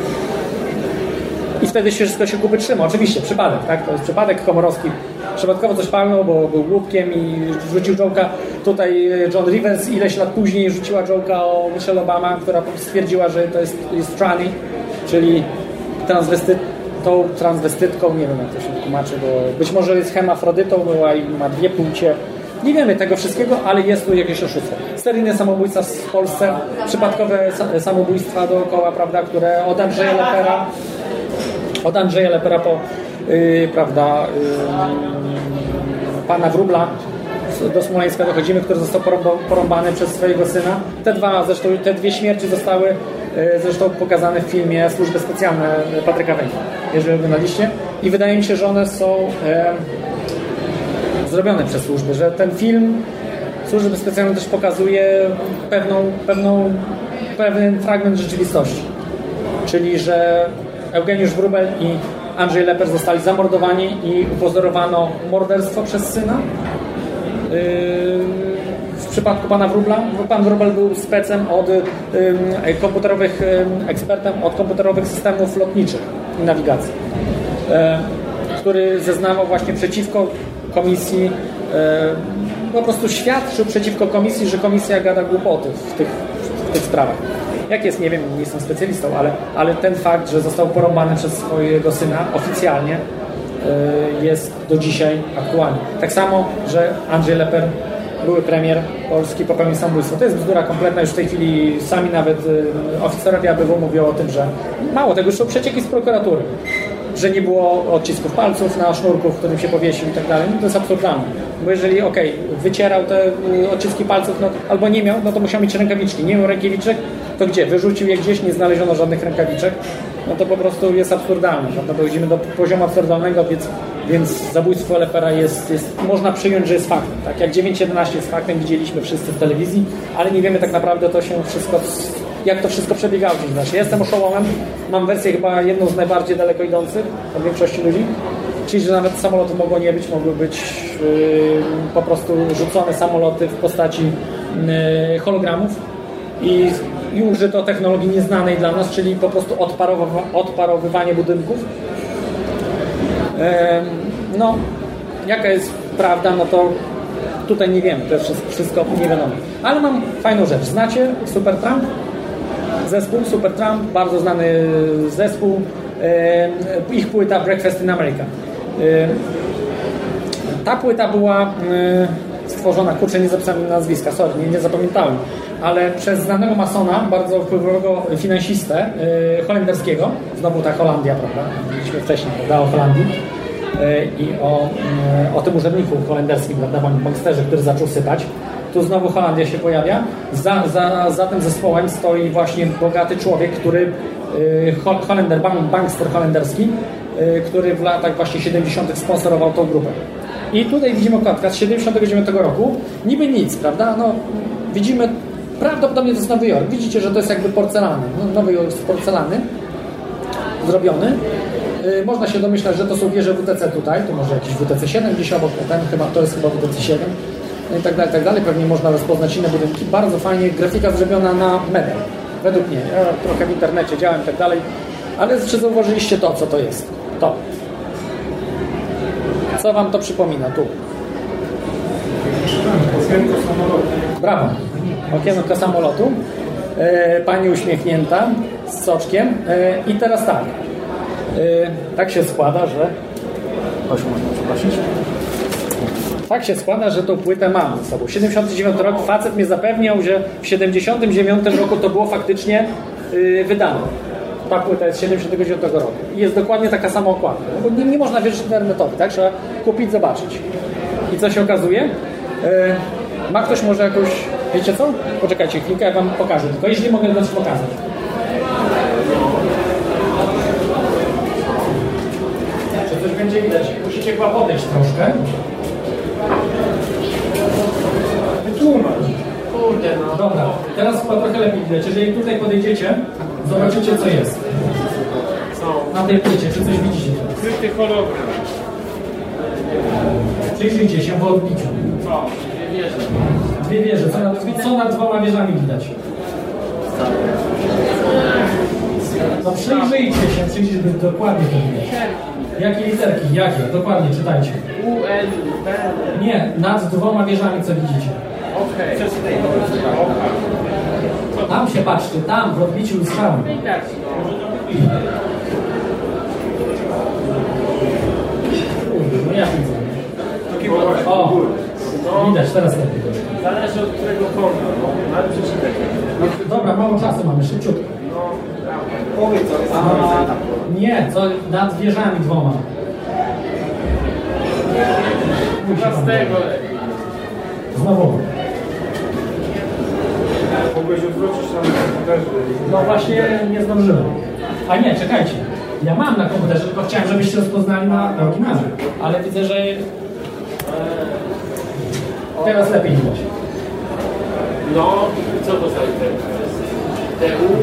i wtedy się wszystko się kupy trzyma. Oczywiście, przypadek, tak? To jest przypadek Komorowski. Przypadkowo coś palnął, bo był głupkiem i rzucił jołka. Tutaj John Rivers ileś lat później rzuciła jołka o Michelle Obama, która stwierdziła, że to jest, jest tranny, czyli transwestyt, tą transwestytką, nie wiem jak to się tłumaczy, bo być może jest hemafrodytą, była i ma dwie płcie. Nie wiemy tego wszystkiego, ale jest tu jakieś oszustwo. Seryjne samobójca w Polsce, przypadkowe sa- samobójstwa dookoła, prawda, które od Andrzeja Lepera od Andrzeja Lepera po yy, prawda, yy, pana Wróbla do Smoleńska dochodzimy, który został porąba- porąbany przez swojego syna. Te dwa, zresztą te dwie śmierci zostały zresztą pokazane w filmie Służby Specjalne Patryka Węgla, jeżeli oglądaliście. I wydaje mi się, że one są zrobione przez służby, że ten film Służby Specjalne też pokazuje pewną, pewną, pewien fragment rzeczywistości. Czyli, że Eugeniusz Wróbel i Andrzej Leper zostali zamordowani i upozorowano morderstwo przez syna. Yy, przypadku pana Wróbla, pan Wróbel był specem od ym, komputerowych, ekspertem od komputerowych systemów lotniczych i nawigacji, e, który zeznawał właśnie przeciwko komisji, e, po prostu świadczył przeciwko komisji, że komisja gada głupoty w tych, w tych sprawach. Jak jest, nie wiem, nie jestem specjalistą, ale, ale ten fakt, że został porąbany przez swojego syna oficjalnie jest do dzisiaj aktualny. Tak samo, że Andrzej Leper, były premier Polski, popełnił samobójstwo. To jest bzdura kompletna. Już w tej chwili sami nawet y, oficerowie ABW mówią o tym, że mało tego, już są przecieki z prokuratury że nie było odcisków palców na sznurku, w którym się powiesił i tak dalej, no to jest absurdalne. Bo jeżeli, okej, wycierał te y, odciski palców, no, albo nie miał, no to musiał mieć rękawiczki. Nie miał rękawiczek, to gdzie? Wyrzucił je gdzieś, nie znaleziono żadnych rękawiczek. No to po prostu jest absurdalne, prawda? Dochodzimy do poziomu absurdalnego, więc, więc zabójstwo Lepera jest, jest, można przyjąć, że jest faktem. Tak jak 9.11 jest faktem, widzieliśmy wszyscy w telewizji, ale nie wiemy tak naprawdę to się wszystko jak to wszystko przebiegało. Znaczy, ja jestem oszołomem, mam wersję chyba jedną z najbardziej daleko idących od większości ludzi, czyli że nawet samolotów mogło nie być, mogły być yy, po prostu rzucone samoloty w postaci yy, hologramów i, i użyto technologii nieznanej dla nas, czyli po prostu odparowywa- odparowywanie budynków. Yy, no, jaka jest prawda, no to tutaj nie wiemy, to jest wszystko nie wiadomo. Ale mam fajną rzecz. Znacie Supertramp? Zespół Supertramp, bardzo znany zespół. E, Ich płyta Breakfast in America. E, Ta płyta była e, stworzona, kurczę, nie zapisałem nazwiska, sorry, nie, nie zapamiętałem, ale przez znanego masona, bardzo wpływowego finansistę holenderskiego, znowu ta Holandia, prawda, mówiliśmy wcześniej, prawda, o Holandii i o, o tym urzędniku holenderskim, prawda, bank- banksterze, który zaczął sypać. Tu znowu Holandia się pojawia. Za, za, za tym zespołem stoi właśnie bogaty człowiek, który Ho- Holender, bank, bankster holenderski, yy, który w latach właśnie 70. sponsorował tą grupę. I tutaj widzimy okładkę z 79 roku. Niby nic, prawda? No, widzimy, prawdopodobnie to jest Nowy Jork. Widzicie, że to jest jakby porcelany. No, Nowy Jork z porcelany zrobiony. Yy, można się domyślać, że to są wieże WTC tutaj, to może jakiś WTC 7 gdzieś obok, ten chyba, to jest chyba WTC 7 no i tak dalej, tak dalej. Pewnie można rozpoznać inne budynki. Bardzo fajnie, grafika zrobiona na medal. Według mnie. Ja trochę w internecie działałem i tak dalej. Ale czy zauważyliście to, co to jest? To. Co wam to przypomina tu? Okienko samolotu. Brawo. Okienko samolotu. E, pani uśmiechnięta z soczkiem. E, I teraz tak. E, tak się składa, że... Proszę, można przeprosić. Tak się składa, że tą płytę mam ze sobą. 79 rok, facet mnie zapewniał, że w 79 roku to było faktycznie yy, wydane. Ta płyta jest z 79 roku. I jest dokładnie taka sama okładka. No bo nie, nie można wierzyć internetowi, tak? Trzeba kupić, zobaczyć. I co się okazuje? Yy, ma ktoś może jakąś... Wiecie co? Poczekajcie chwilkę, ja wam pokażę. Tylko jeśli mogę coś pokazać. Czy coś będzie widać? Musicie chyba podejść troszkę. Kurde, no. Dobra, teraz chyba trochę lepiej widać. Jeżeli tutaj podejdziecie, zobaczycie co jest. Na tej płycie, czy coś widzicie? Kryty hologram. Przyjrzyjcie się w odbiciu. Dwie wieże. Co nad, co nad dwoma wieżami widać? No przyjrzyjcie się, przyjrzyjcie dokładnie to widać. Jakie literki? Jakie? Dokładnie, czytajcie. U, N, B, Nie, nad dwoma wieżami co widzicie. Tam się patrzcie, tam w odbiciu lustrzami. Tak, Kurde, no ja widzę. O, widać, teraz lepiej. zależy od którego kąta, no, ale przeczytaj. Dobra, mało czasu mamy, szybciutko. Powiedz, co jest nie, co nad wieżami dwoma. Musi pan Znowu. Mogłeś odwrócić tam na komputerze. No właśnie nie zdążyłem. A nie, czekajcie. Ja mam na komputerze, tylko chciałem, żebyście rozpoznali na oryginale. Ale widzę, że e, teraz lepiej widać. No, co to za literka jest? TU?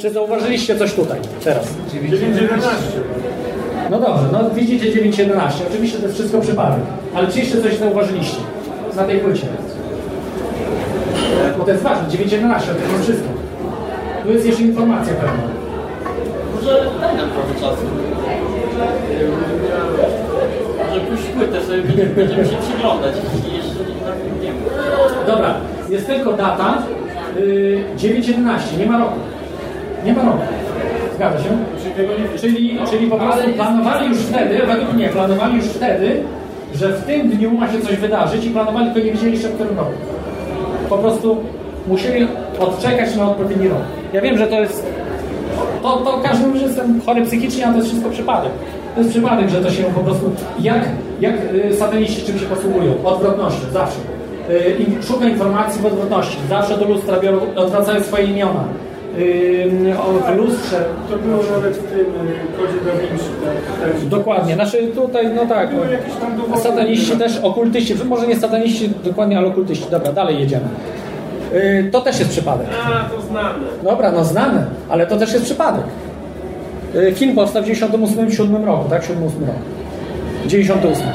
Czy zauważyliście coś tutaj teraz? 911. No dobrze, no widzicie 9.11. Oczywiście to jest wszystko przypadek. Ale czy jeszcze coś zauważyliście na tej płycie? Bo to jest ważne, 9.11, to jest wszystko. Tu jest jeszcze informacja pewna. Może daj nam trochę czasu. Może puść płytę sobie, będziemy- będziemy się przyglądać i jeszcze nie. Dobra, jest tylko data y, 9.11, nie ma roku. Nie ma roku. Zgadza się? Czyli, czyli po prostu planowali już wtedy, według mnie, planowali już wtedy, że w tym dniu ma się coś wydarzyć i planowali, tylko nie wiedzieli jeszcze w którym roku. Po prostu musieli odczekać na odpowiedni rok. Ja wiem, że to jest to, to każdy mówi, że jestem chory psychicznie, a to jest wszystko przypadek. To jest przypadek, że to się po prostu... Jak, jak y, sataniści czym się posługują? Odwrotnością, zawsze. Y, szuka informacji w odwrotności. Zawsze do lustra biorą, odwracają swoje imiona. O, w lustrze. To było nawet w tym y, kodzie da Vinci. Tak, tak. Dokładnie. Znaczy tutaj, no tak. Dowody. Sataniści też, okultyści. Może nie sataniści dokładnie, ale okultyści. Dobra, dalej jedziemy. Y, to też jest przypadek. A, to znane. Dobra, no znane, ale to też jest przypadek. Y, Film powstał w 98-7 roku, tak? 7 roku. 98.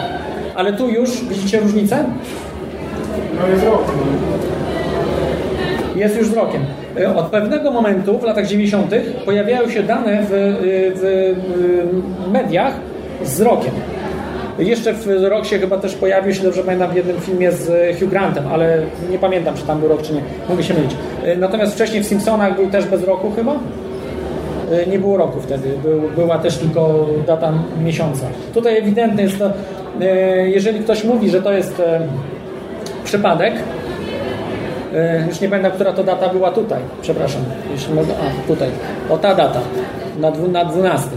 Ale tu już widzicie różnicę? No jest rok. No. Jest już z rokiem. Y, Od pewnego momentu w latach 90. pojawiają się dane w, y, w y, mediach z rokiem. Jeszcze w Roxie chyba też pojawił się, dobrze pamiętam, w jednym filmie z Hugh Grantem, ale nie pamiętam, czy tam był rok, czy nie. Mogę się mylić. Natomiast wcześniej w Simpsonach był też bez roku chyba? Nie było roku wtedy, był, była też tylko data miesiąca. Tutaj ewidentnie jest to, e, jeżeli ktoś mówi, że to jest e, przypadek, e, już nie pamiętam, która to data była tutaj, przepraszam, jeśli mogę, a tutaj, o ta data, na, dwu, na 12.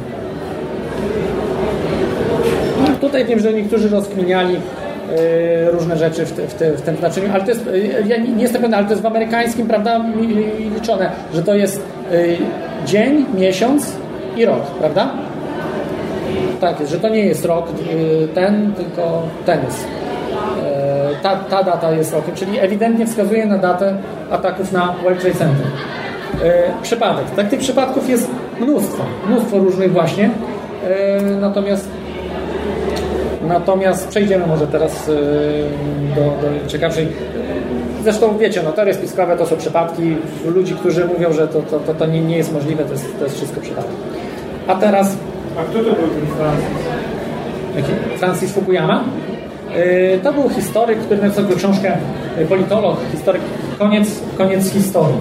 No, tutaj wiem, że niektórzy rozkminiali e, różne rzeczy w, te, w, te, w tym znaczeniu, ale to jest, e, ja nie jestem pewien, ale to jest w amerykańskim, prawda, liczone, że to jest e, dzień, miesiąc i rok, prawda? Tak jest, że to nie jest rok ten, tylko ten jest. E, Ta, ta data jest rokiem, czyli ewidentnie wskazuje na datę ataków na World Trade Center. E, Przypadek. Tak tych przypadków jest mnóstwo, mnóstwo różnych właśnie. E, Natomiast Natomiast przejdziemy może teraz y, do, do ciekawszej. Zresztą wiecie, no teorie spiskowe to są przypadki ludzi, którzy mówią, że to, to, to, to nie, nie jest możliwe, to jest, to jest wszystko przypadek. A teraz A kto to był ten Francis? Jaki? Francis Fukuyama. Yy, To był historyk, który napisał książkę, yy, politolog, historyk, koniec, koniec historii.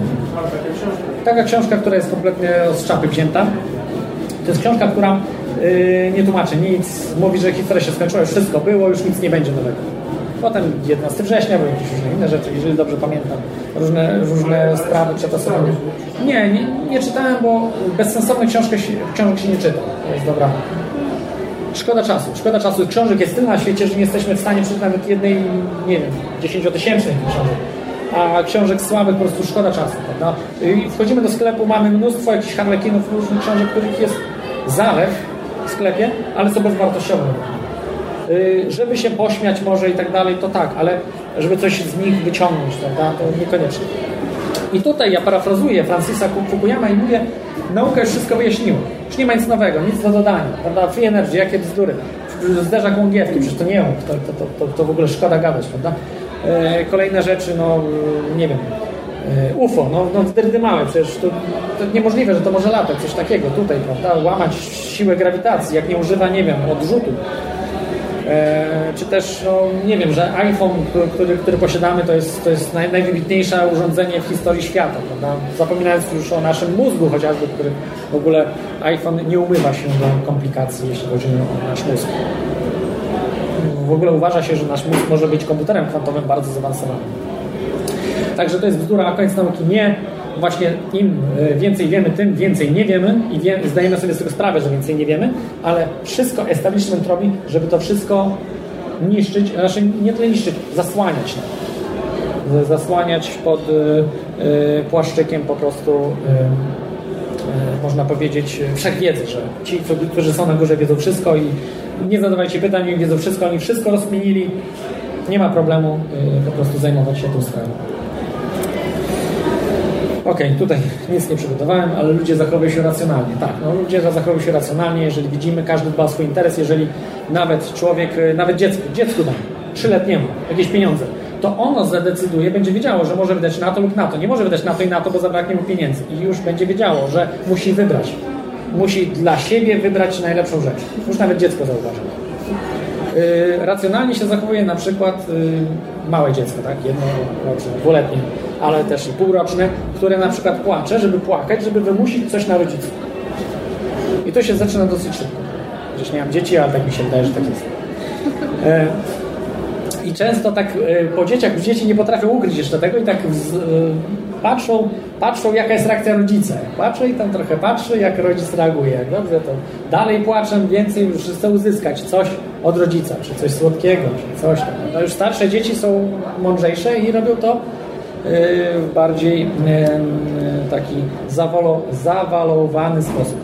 Taka książka, która jest kompletnie z czapy wzięta. To jest książka, która yy, nie tłumaczy nic, mówi, że historia się skończyła, już wszystko było, już nic nie będzie nowego. Potem 11 września były jakieś różne inne rzeczy, jeżeli dobrze pamiętam. Różne, różne sprawy przetasowane. Nie, nie, nie czytałem, bo bezsensownych książek książek się nie czyta. To jest dobra. Szkoda czasu. Szkoda czasu. Książek jest tyle na świecie, że nie jesteśmy w stanie przeczytać nawet jednej, nie wiem, dziesięciotysięcznej książek. A książek słabych po prostu szkoda czasu, prawda? I wchodzimy do sklepu, mamy mnóstwo jakichś harlekinów, różnych książek, których jest zalew w sklepie, ale są bezwartościowe. Y, Żeby się pośmiać może i tak dalej, to tak, ale żeby coś z nich wyciągnąć, prawda, to niekoniecznie. I tutaj ja parafrazuję Francisa Fukuyama i mówię, nauka już wszystko wyjaśniła. Już nie ma nic nowego, nic do dodania. Prawda? Free energy, jakie bzdury. Zderza głągiewki, przecież to nie on, to, to, to, to w ogóle szkoda gadać, prawda? E, kolejne rzeczy, no e, nie wiem, e, UFO, no, no zdyrdy małe, przecież to, to niemożliwe, że to może latać, coś takiego tutaj, prawda? Łamać siłę grawitacji, jak nie używa, nie wiem, odrzutu. E, czy też, no, nie wiem, że iPhone, który- który, posiadamy, to jest, to jest naj, najwybitniejsze urządzenie w historii świata, prawda? Zapominając już o naszym mózgu chociażby, który w ogóle iPhone nie umywa się do komplikacji, jeśli chodzi o nasz mózg. W ogóle uważa się, że nasz mózg może być komputerem kwantowym bardzo zaawansowanym. Także to jest bzdura, a koniec nauki nie. Właśnie im e, więcej wiemy, tym więcej nie wiemy i wie, zdajemy sobie z tego sprawę, że więcej nie wiemy, ale wszystko establishment robi, żeby to wszystko niszczyć, znaczy nie tyle niszczyć, zasłaniać. Zasłaniać pod e, e, płaszczykiem po prostu można powiedzieć, wszechwiedzy, że ci, którzy są na górze wiedzą wszystko i nie zadawajcie pytań, oni wiedzą wszystko, oni wszystko rozkminili, nie ma problemu po prostu zajmować się tą sprawą. Okej, tutaj nic nie przygotowałem, ale ludzie zachowują się racjonalnie. Tak, no, ludzie zachowują się racjonalnie, jeżeli widzimy, każdy dba o swój interes, jeżeli nawet człowiek, e, nawet dziecku, dziecku dam, trzyletniemu, jakieś pieniądze, to ono zadecyduje, będzie wiedziało, że może wydać na to lub na to. Nie może wydać na to i na to, bo zabraknie mu pieniędzy. I już będzie wiedziało, że musi wybrać. Musi dla siebie wybrać najlepszą rzecz. Już nawet dziecko zauważy. Yy, racjonalnie się zachowuje na przykład yy, małe dziecko, tak? Jednoroczne, dwuletnie, ale też i półroczne, które na przykład płacze, żeby płakać, żeby wymusić coś na rodziców. I to się zaczyna dosyć szybko. Chociaż nie mam dzieci, ale tak mi się wydaje, że tak jest. E, I często tak e, po dzieciach, dzieci nie potrafią ukryć jeszcze tego i tak z, e, patrzą, patrzą, jaka jest reakcja rodzica. Patrzę i tam trochę patrzy, jak rodzic reaguje. Dobrze, to dalej płaczę, więcej już chcę uzyskać coś od rodzica, czy coś słodkiego, czy coś tam. No już starsze dzieci są mądrzejsze i robią to w bardziej taki zawolo, zawalowany sposób.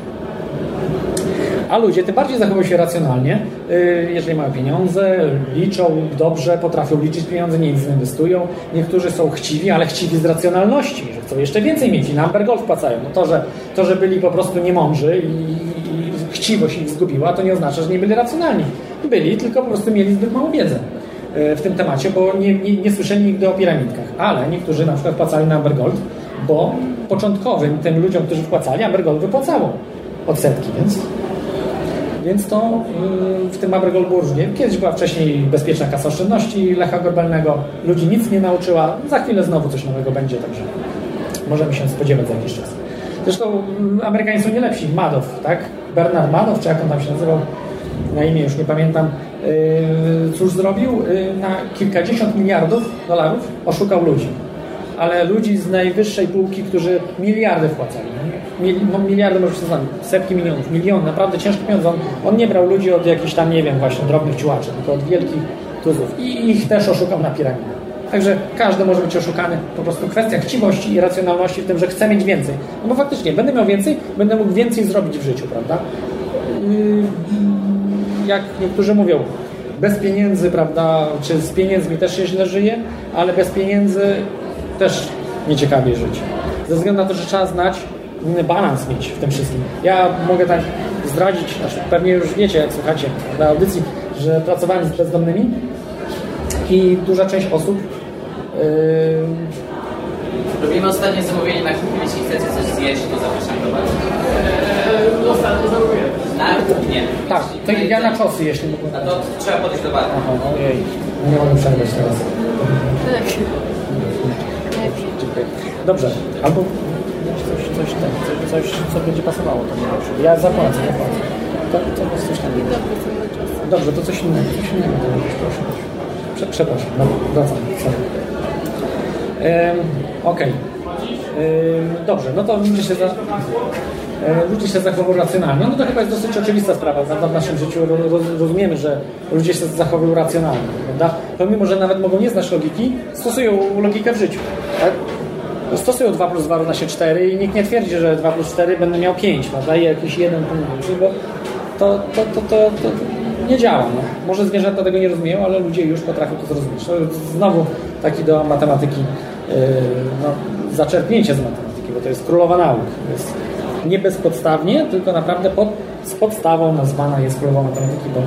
A ludzie tym bardziej zachowują się racjonalnie, yy, jeżeli mają pieniądze, liczą dobrze, potrafią liczyć pieniądze, nie inwestują. Niektórzy są chciwi, ale chciwi z racjonalności, że chcą jeszcze więcej mieć i na Amber wpłacają. No to, że, to, że byli po prostu niemądrzy i, chciwość ich zgubiła, to nie oznacza, że nie byli racjonalni. Byli, tylko po prostu mieli zbyt małą wiedzę w tym temacie, bo nie, nie, nie słyszeli nigdy o piramidkach. Ale niektórzy na przykład wpłacali na Amber Gold, bo początkowym tym ludziom, którzy wpłacali, Amber Gold wypłacało odsetki, więc więc to yy, w tym Abrego różnie. Kiedyś była wcześniej bezpieczna kasa oszczędności Lecha Gorbelnego. Ludzi nic nie nauczyła. Za chwilę znowu coś nowego będzie, także możemy się spodziewać za jakiś czas. Zresztą yy, Amerykanie są nie lepsi. Madoff, tak? Bernard Madoff, czy jak on tam się nazywał? Na imię już nie pamiętam. Yy, cóż zrobił? Yy, na kilkadziesiąt miliardów dolarów oszukał ludzi. Ale ludzi z najwyższej półki, którzy miliardy wpłacali. No miliardy może się znać, setki milionów, miliony, naprawdę ciężkie pieniądze. On, on nie brał ludzi od jakichś tam, nie wiem, właśnie drobnych ciułaczy, tylko od wielkich tuzów. I ich też oszukał na piramidę. Także każdy może być oszukany. Po prostu kwestia chciwości i racjonalności w tym, że chce mieć więcej. No bo faktycznie, będę miał więcej, będę mógł więcej zrobić w życiu, prawda? Yy, jak niektórzy mówią, bez pieniędzy, prawda, czy z pieniędzmi też się źle żyje, ale bez pieniędzy też nieciekawie żyć. Ze względu na to, że trzeba znać, mm, balans mieć w tym wszystkim. Ja mogę tak zdradzić, znaczy pewnie już wiecie, jak słuchacie na audycji, że pracowałem z bezdomnymi i duża część osób yy, Robimy ostatnie zamówienie na kuchni, jeśli chcecie coś zjeść, to zapraszam do Was. Ostatnio zamówiłem. Tak, to ja na czosy, jeśli mógłbym. A to trzeba podejść do. Aha, ojej, nie mogę przerwać teraz. Dobrze, albo coś, coś, coś, coś co będzie pasowało. To nie. Ja zapłacę, zapłacę. To, to jest coś tam. Dobrze, to coś innego. Coś innego proszę. Prze, przepraszam, no, wracam. Sorry. Ehm, Okej. Dobrze, no to ludzie się, za, e, ludzie się zachowują racjonalnie. No to chyba jest dosyć oczywista sprawa. Prawda? W naszym życiu ro- roz, rozumiemy, że ludzie się zachowują racjonalnie. Prawda? Pomimo, że nawet mogą nie znać logiki, stosują logikę w życiu. Tak? Stosują 2 plus 2 równa się 4 i nikt nie twierdzi, że 2 plus 4 będę miał 5, prawda? I jakiś jeden punkt bo to, to, to, to, to nie działa. No. Może zwierzęta tego nie rozumieją, ale ludzie już potrafią to zrozumieć. To znowu taki do matematyki yy, no, zaczerpnięcie z matematyki, bo to jest królowa nauk. To jest nie bezpodstawnie, tylko naprawdę pod, z podstawą nazwana jest królowa matematyki, bo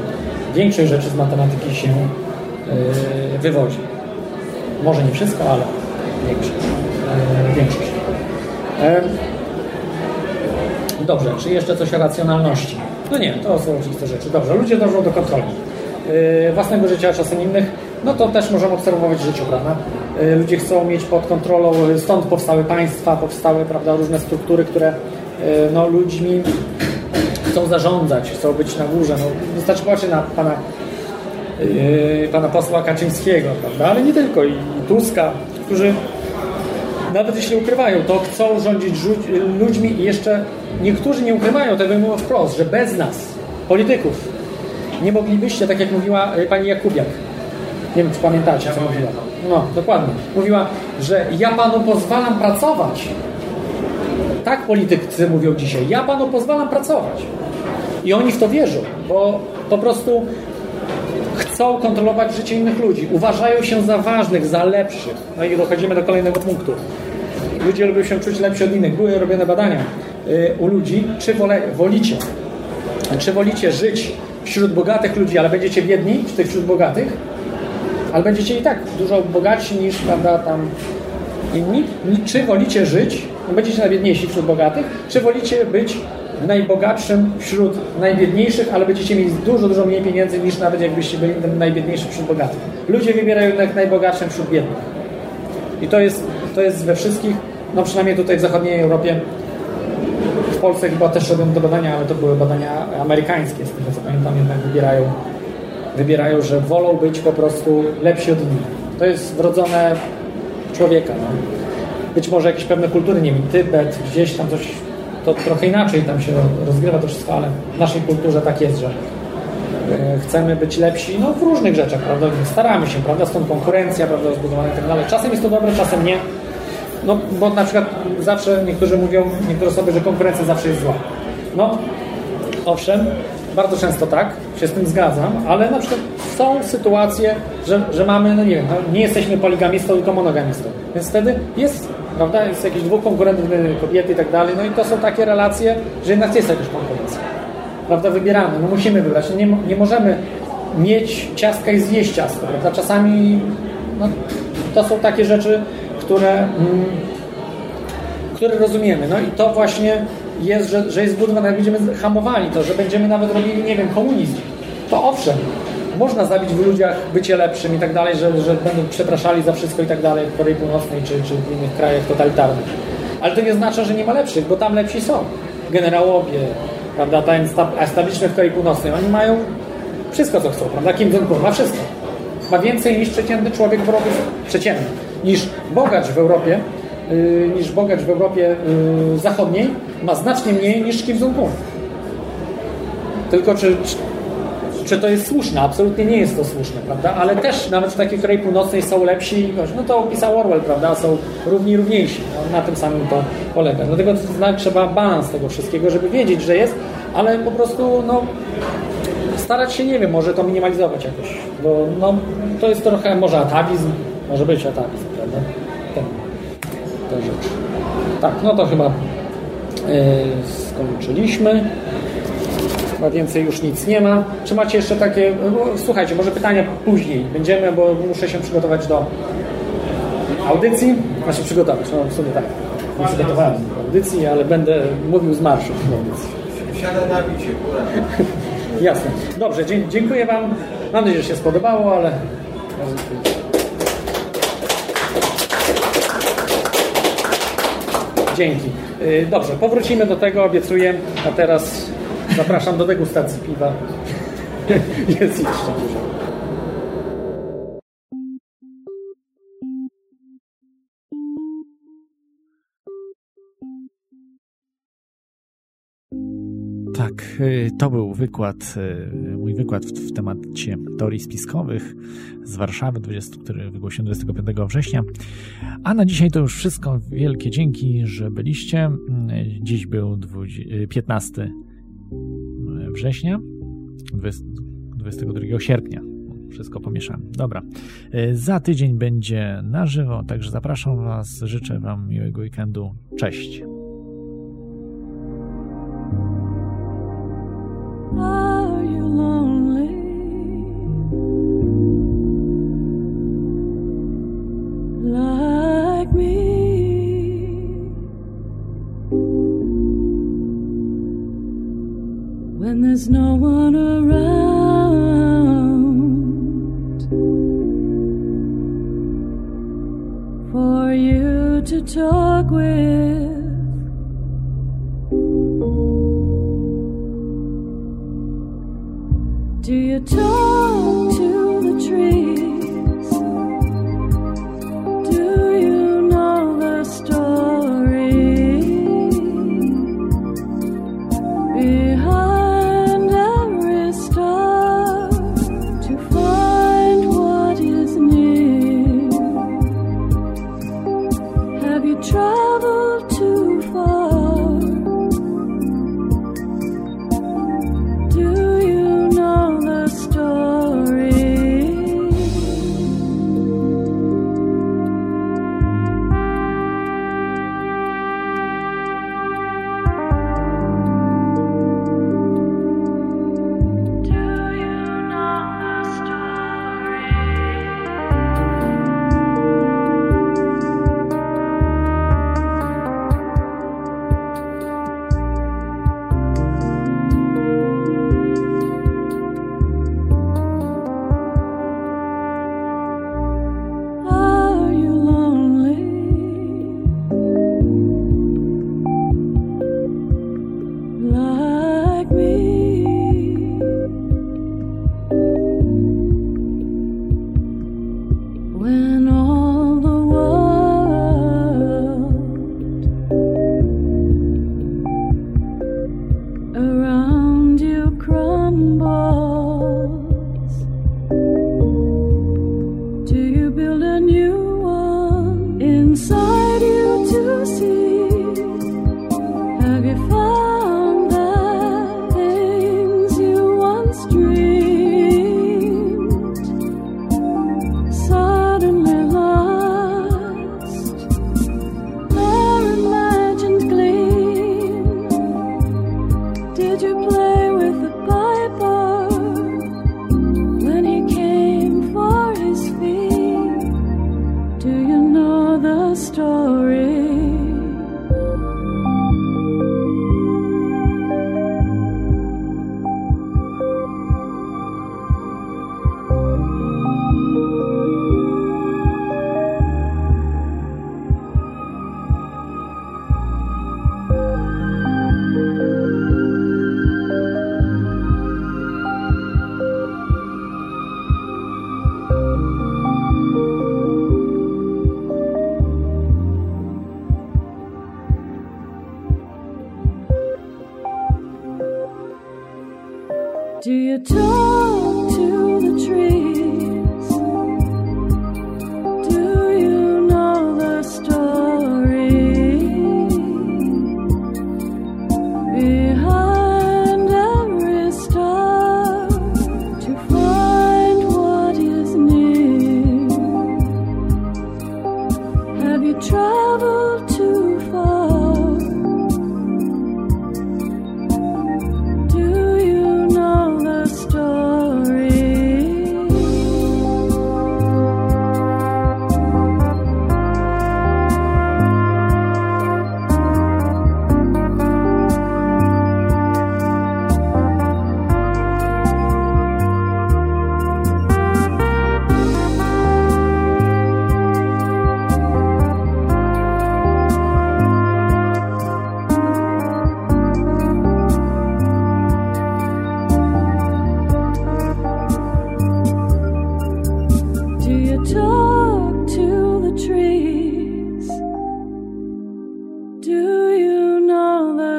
większość rzeczy z matematyki się yy, wywodzi. Może nie wszystko, ale większość. Yy, większość. Yy, Dobrze, czy jeszcze coś o racjonalności? No nie, to są oczywiste rzeczy. Dobrze, ludzie dążą do kontroli yy, własnego życia, czasem innych. No to też możemy obserwować w życiu, prawda? Yy, ludzie chcą mieć pod kontrolą, stąd powstały państwa, powstały prawda, różne struktury, które no, ludźmi chcą zarządzać, chcą być na górze. No, wystarczy patrzeć na pana, yy, pana posła Kaczyńskiego, prawda? Ale nie tylko, i Tuska, którzy nawet jeśli ukrywają, to chcą rządzić ludźmi i jeszcze niektórzy nie ukrywają tego i mówią wprost, że bez nas, polityków, nie moglibyście, tak jak mówiła y, pani Jakubiak, nie wiem, czy pamiętacie, co mówiła. No, dokładnie. Mówiła, że ja panu pozwalam pracować. Tak politycy mówią dzisiaj. Ja panu pozwalam pracować. I oni w to wierzą, bo po prostu chcą kontrolować życie innych ludzi. Uważają się za ważnych, za lepszych. No i dochodzimy do kolejnego punktu. Ludzie lubią się czuć lepsi od innych. Były robione badania y, u ludzi, czy wole, wolicie, czy wolicie żyć wśród bogatych ludzi, ale będziecie biedni w tych wśród bogatych, ale będziecie i tak dużo bogatsi niż prawda, tam inni. Czy wolicie żyć, będziecie najbiedniejsi wśród bogatych, czy wolicie być najbogatszym wśród najbiedniejszych, ale będziecie mieli dużo, dużo mniej pieniędzy niż nawet jakbyście byli najbiedniejszym wśród bogatych. Ludzie wybierają jednak najbogatszym wśród biednych. I to jest, to jest we wszystkich, no przynajmniej tutaj w zachodniej Europie, w Polsce chyba też robią to badania, ale to były badania amerykańskie, z tego co pamiętam, jednak wybierają, wybierają, że wolą być po prostu lepsi od innych. To jest wrodzone człowieka. No. Być może jakieś pewne kultury, nie wiem, Tybet, gdzieś tam coś, to trochę inaczej tam się rozgrywa to wszystko, ale w naszej kulturze tak jest, że e, chcemy być lepsi no, w różnych rzeczach, prawda? Staramy się, prawda? Stąd konkurencja, prawda, rozbudowana i tak dalej. Czasem jest to dobre, czasem nie. No, bo na przykład zawsze niektórzy mówią, niektóre osoby, że konkurencja zawsze jest zła. No, owszem, bardzo często tak, się z tym zgadzam, ale na przykład są sytuacje, że, że mamy, no nie wiem, no, nie jesteśmy poligamistą, tylko monogamistą. Więc wtedy jest, prawda, jest jakiś dwóch konkurentów, kobiety i tak dalej, no i to są takie relacje, że jednak jest jakaś konkurencja. Prawda, wybieramy, no musimy wybrać, no nie, nie możemy mieć ciastka i zjeść ciastko, prawda, czasami no, to są takie rzeczy, które, mm, które rozumiemy, no i to właśnie jest, że, że jest zbudowane, jak będziemy hamowali to, że będziemy nawet robili, nie wiem, komunizm, to owszem, można zabić w ludziach bycie lepszym i tak dalej, że, że będą przepraszali za wszystko i tak dalej w Korei Północnej czy, czy w innych krajach totalitarnych. Ale to nie oznacza, że nie ma lepszych, bo tam lepsi są. Generałowie, prawda, ten esta- establishment w Korei Północnej, oni mają wszystko co chcą, prawda? Kim Jong-un ma wszystko. Ma więcej niż przeciętny człowiek w Europie, przeciętny, niż bogacz w Europie, niż bogacz w Europie yy, Zachodniej ma znacznie mniej niż Kim Jong-un. Tylko czy, czy, czy to jest słuszne? Absolutnie nie jest to słuszne, prawda? Ale też nawet w takiej Korei Północnej są lepsi, no to opisał Orwell, prawda? Są równi równiejsi. No, na tym samym to polega. Dlatego trzeba balans tego wszystkiego, żeby wiedzieć, że jest, ale po prostu no, starać się, nie wiem, może to minimalizować jakoś, bo no, to jest trochę może atawizm, może być atawizm, prawda? Rzecz. Tak, no to chyba yy, skończyliśmy. Chyba więcej już nic nie ma. Czy macie jeszcze takie... no, Słuchajcie, może pytania później będziemy, bo muszę się przygotować do audycji. Znaczy przygotować, no w sumie tak. Nie przygotowałem do audycji, ale będę mówił z marszu w audycji. Siada na bicie. Jasne. Dobrze, dziękuję Wam. Mam nadzieję, że się spodobało, ale... Dzięki. Y, Dobrze, powrócimy do tego, obiecuję. A teraz zapraszam do degustacji piwa. Jest jeszcze dużo. Tak, y, to był wykład, y, mój wykład w, w temacie teorii spiskowych z Warszawy, 20, który wygłosiłem 25 września. A na dzisiaj to już wszystko. Wielkie dzięki, że byliście. Y, Dziś był 20, y, 15 września, 20, 22 sierpnia. Wszystko pomieszałem. Dobra. Y, Za tydzień będzie na żywo, także zapraszam Was. Życzę Wam miłego weekendu. Cześć. the story.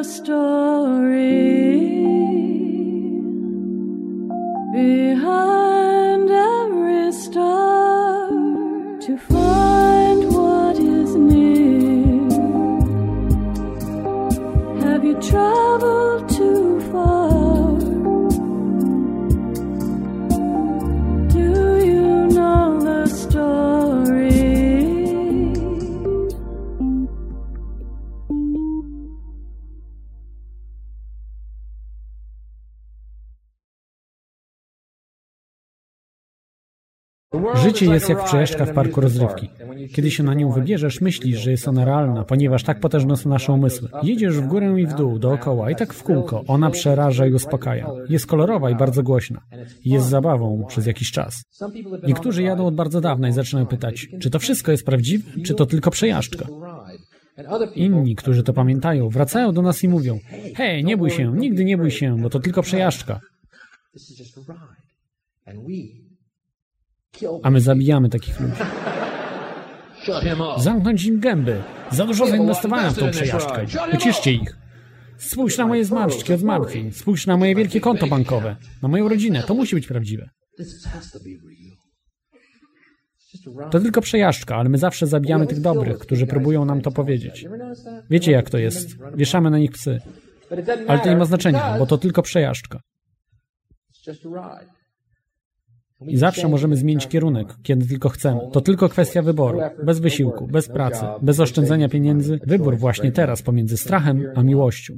Story Życie jest jak przejażdżka w parku rozrywki. Kiedy się na nią wybierzesz, myślisz, że jest ona realna, ponieważ tak potężne są nasze umysły. Jedziesz w górę i w dół, dookoła i tak w kółko. Ona przeraża i uspokaja. Jest kolorowa i bardzo głośna. Jest zabawą przez jakiś czas. Niektórzy jadą od bardzo dawna i zaczynają pytać, czy to wszystko jest prawdziwe, czy to tylko przejażdżka. Inni, którzy to pamiętają, wracają do nas i mówią: Hej, nie bój się, nigdy nie bój się, bo to tylko przejażdżka. A my zabijamy takich ludzi. Zamknąć im gęby. Za dużo zainwestowałem w tą przejażdżkę. Uciszcie ich. Spójrz na moje zmarszczki od zmartwień. Spójrz na moje wielkie konto bankowe. Na moją rodzinę. To musi być prawdziwe. To tylko przejażdżka, ale my zawsze zabijamy tych dobrych, którzy próbują nam to powiedzieć. Wiecie jak to jest. Wieszamy na nich psy. Ale to nie ma znaczenia, bo to tylko przejażdżka. I zawsze możemy zmienić kierunek, kiedy tylko chcemy. To tylko kwestia wyboru. Bez wysiłku, bez pracy, bez oszczędzania pieniędzy. Wybór właśnie teraz pomiędzy strachem a miłością.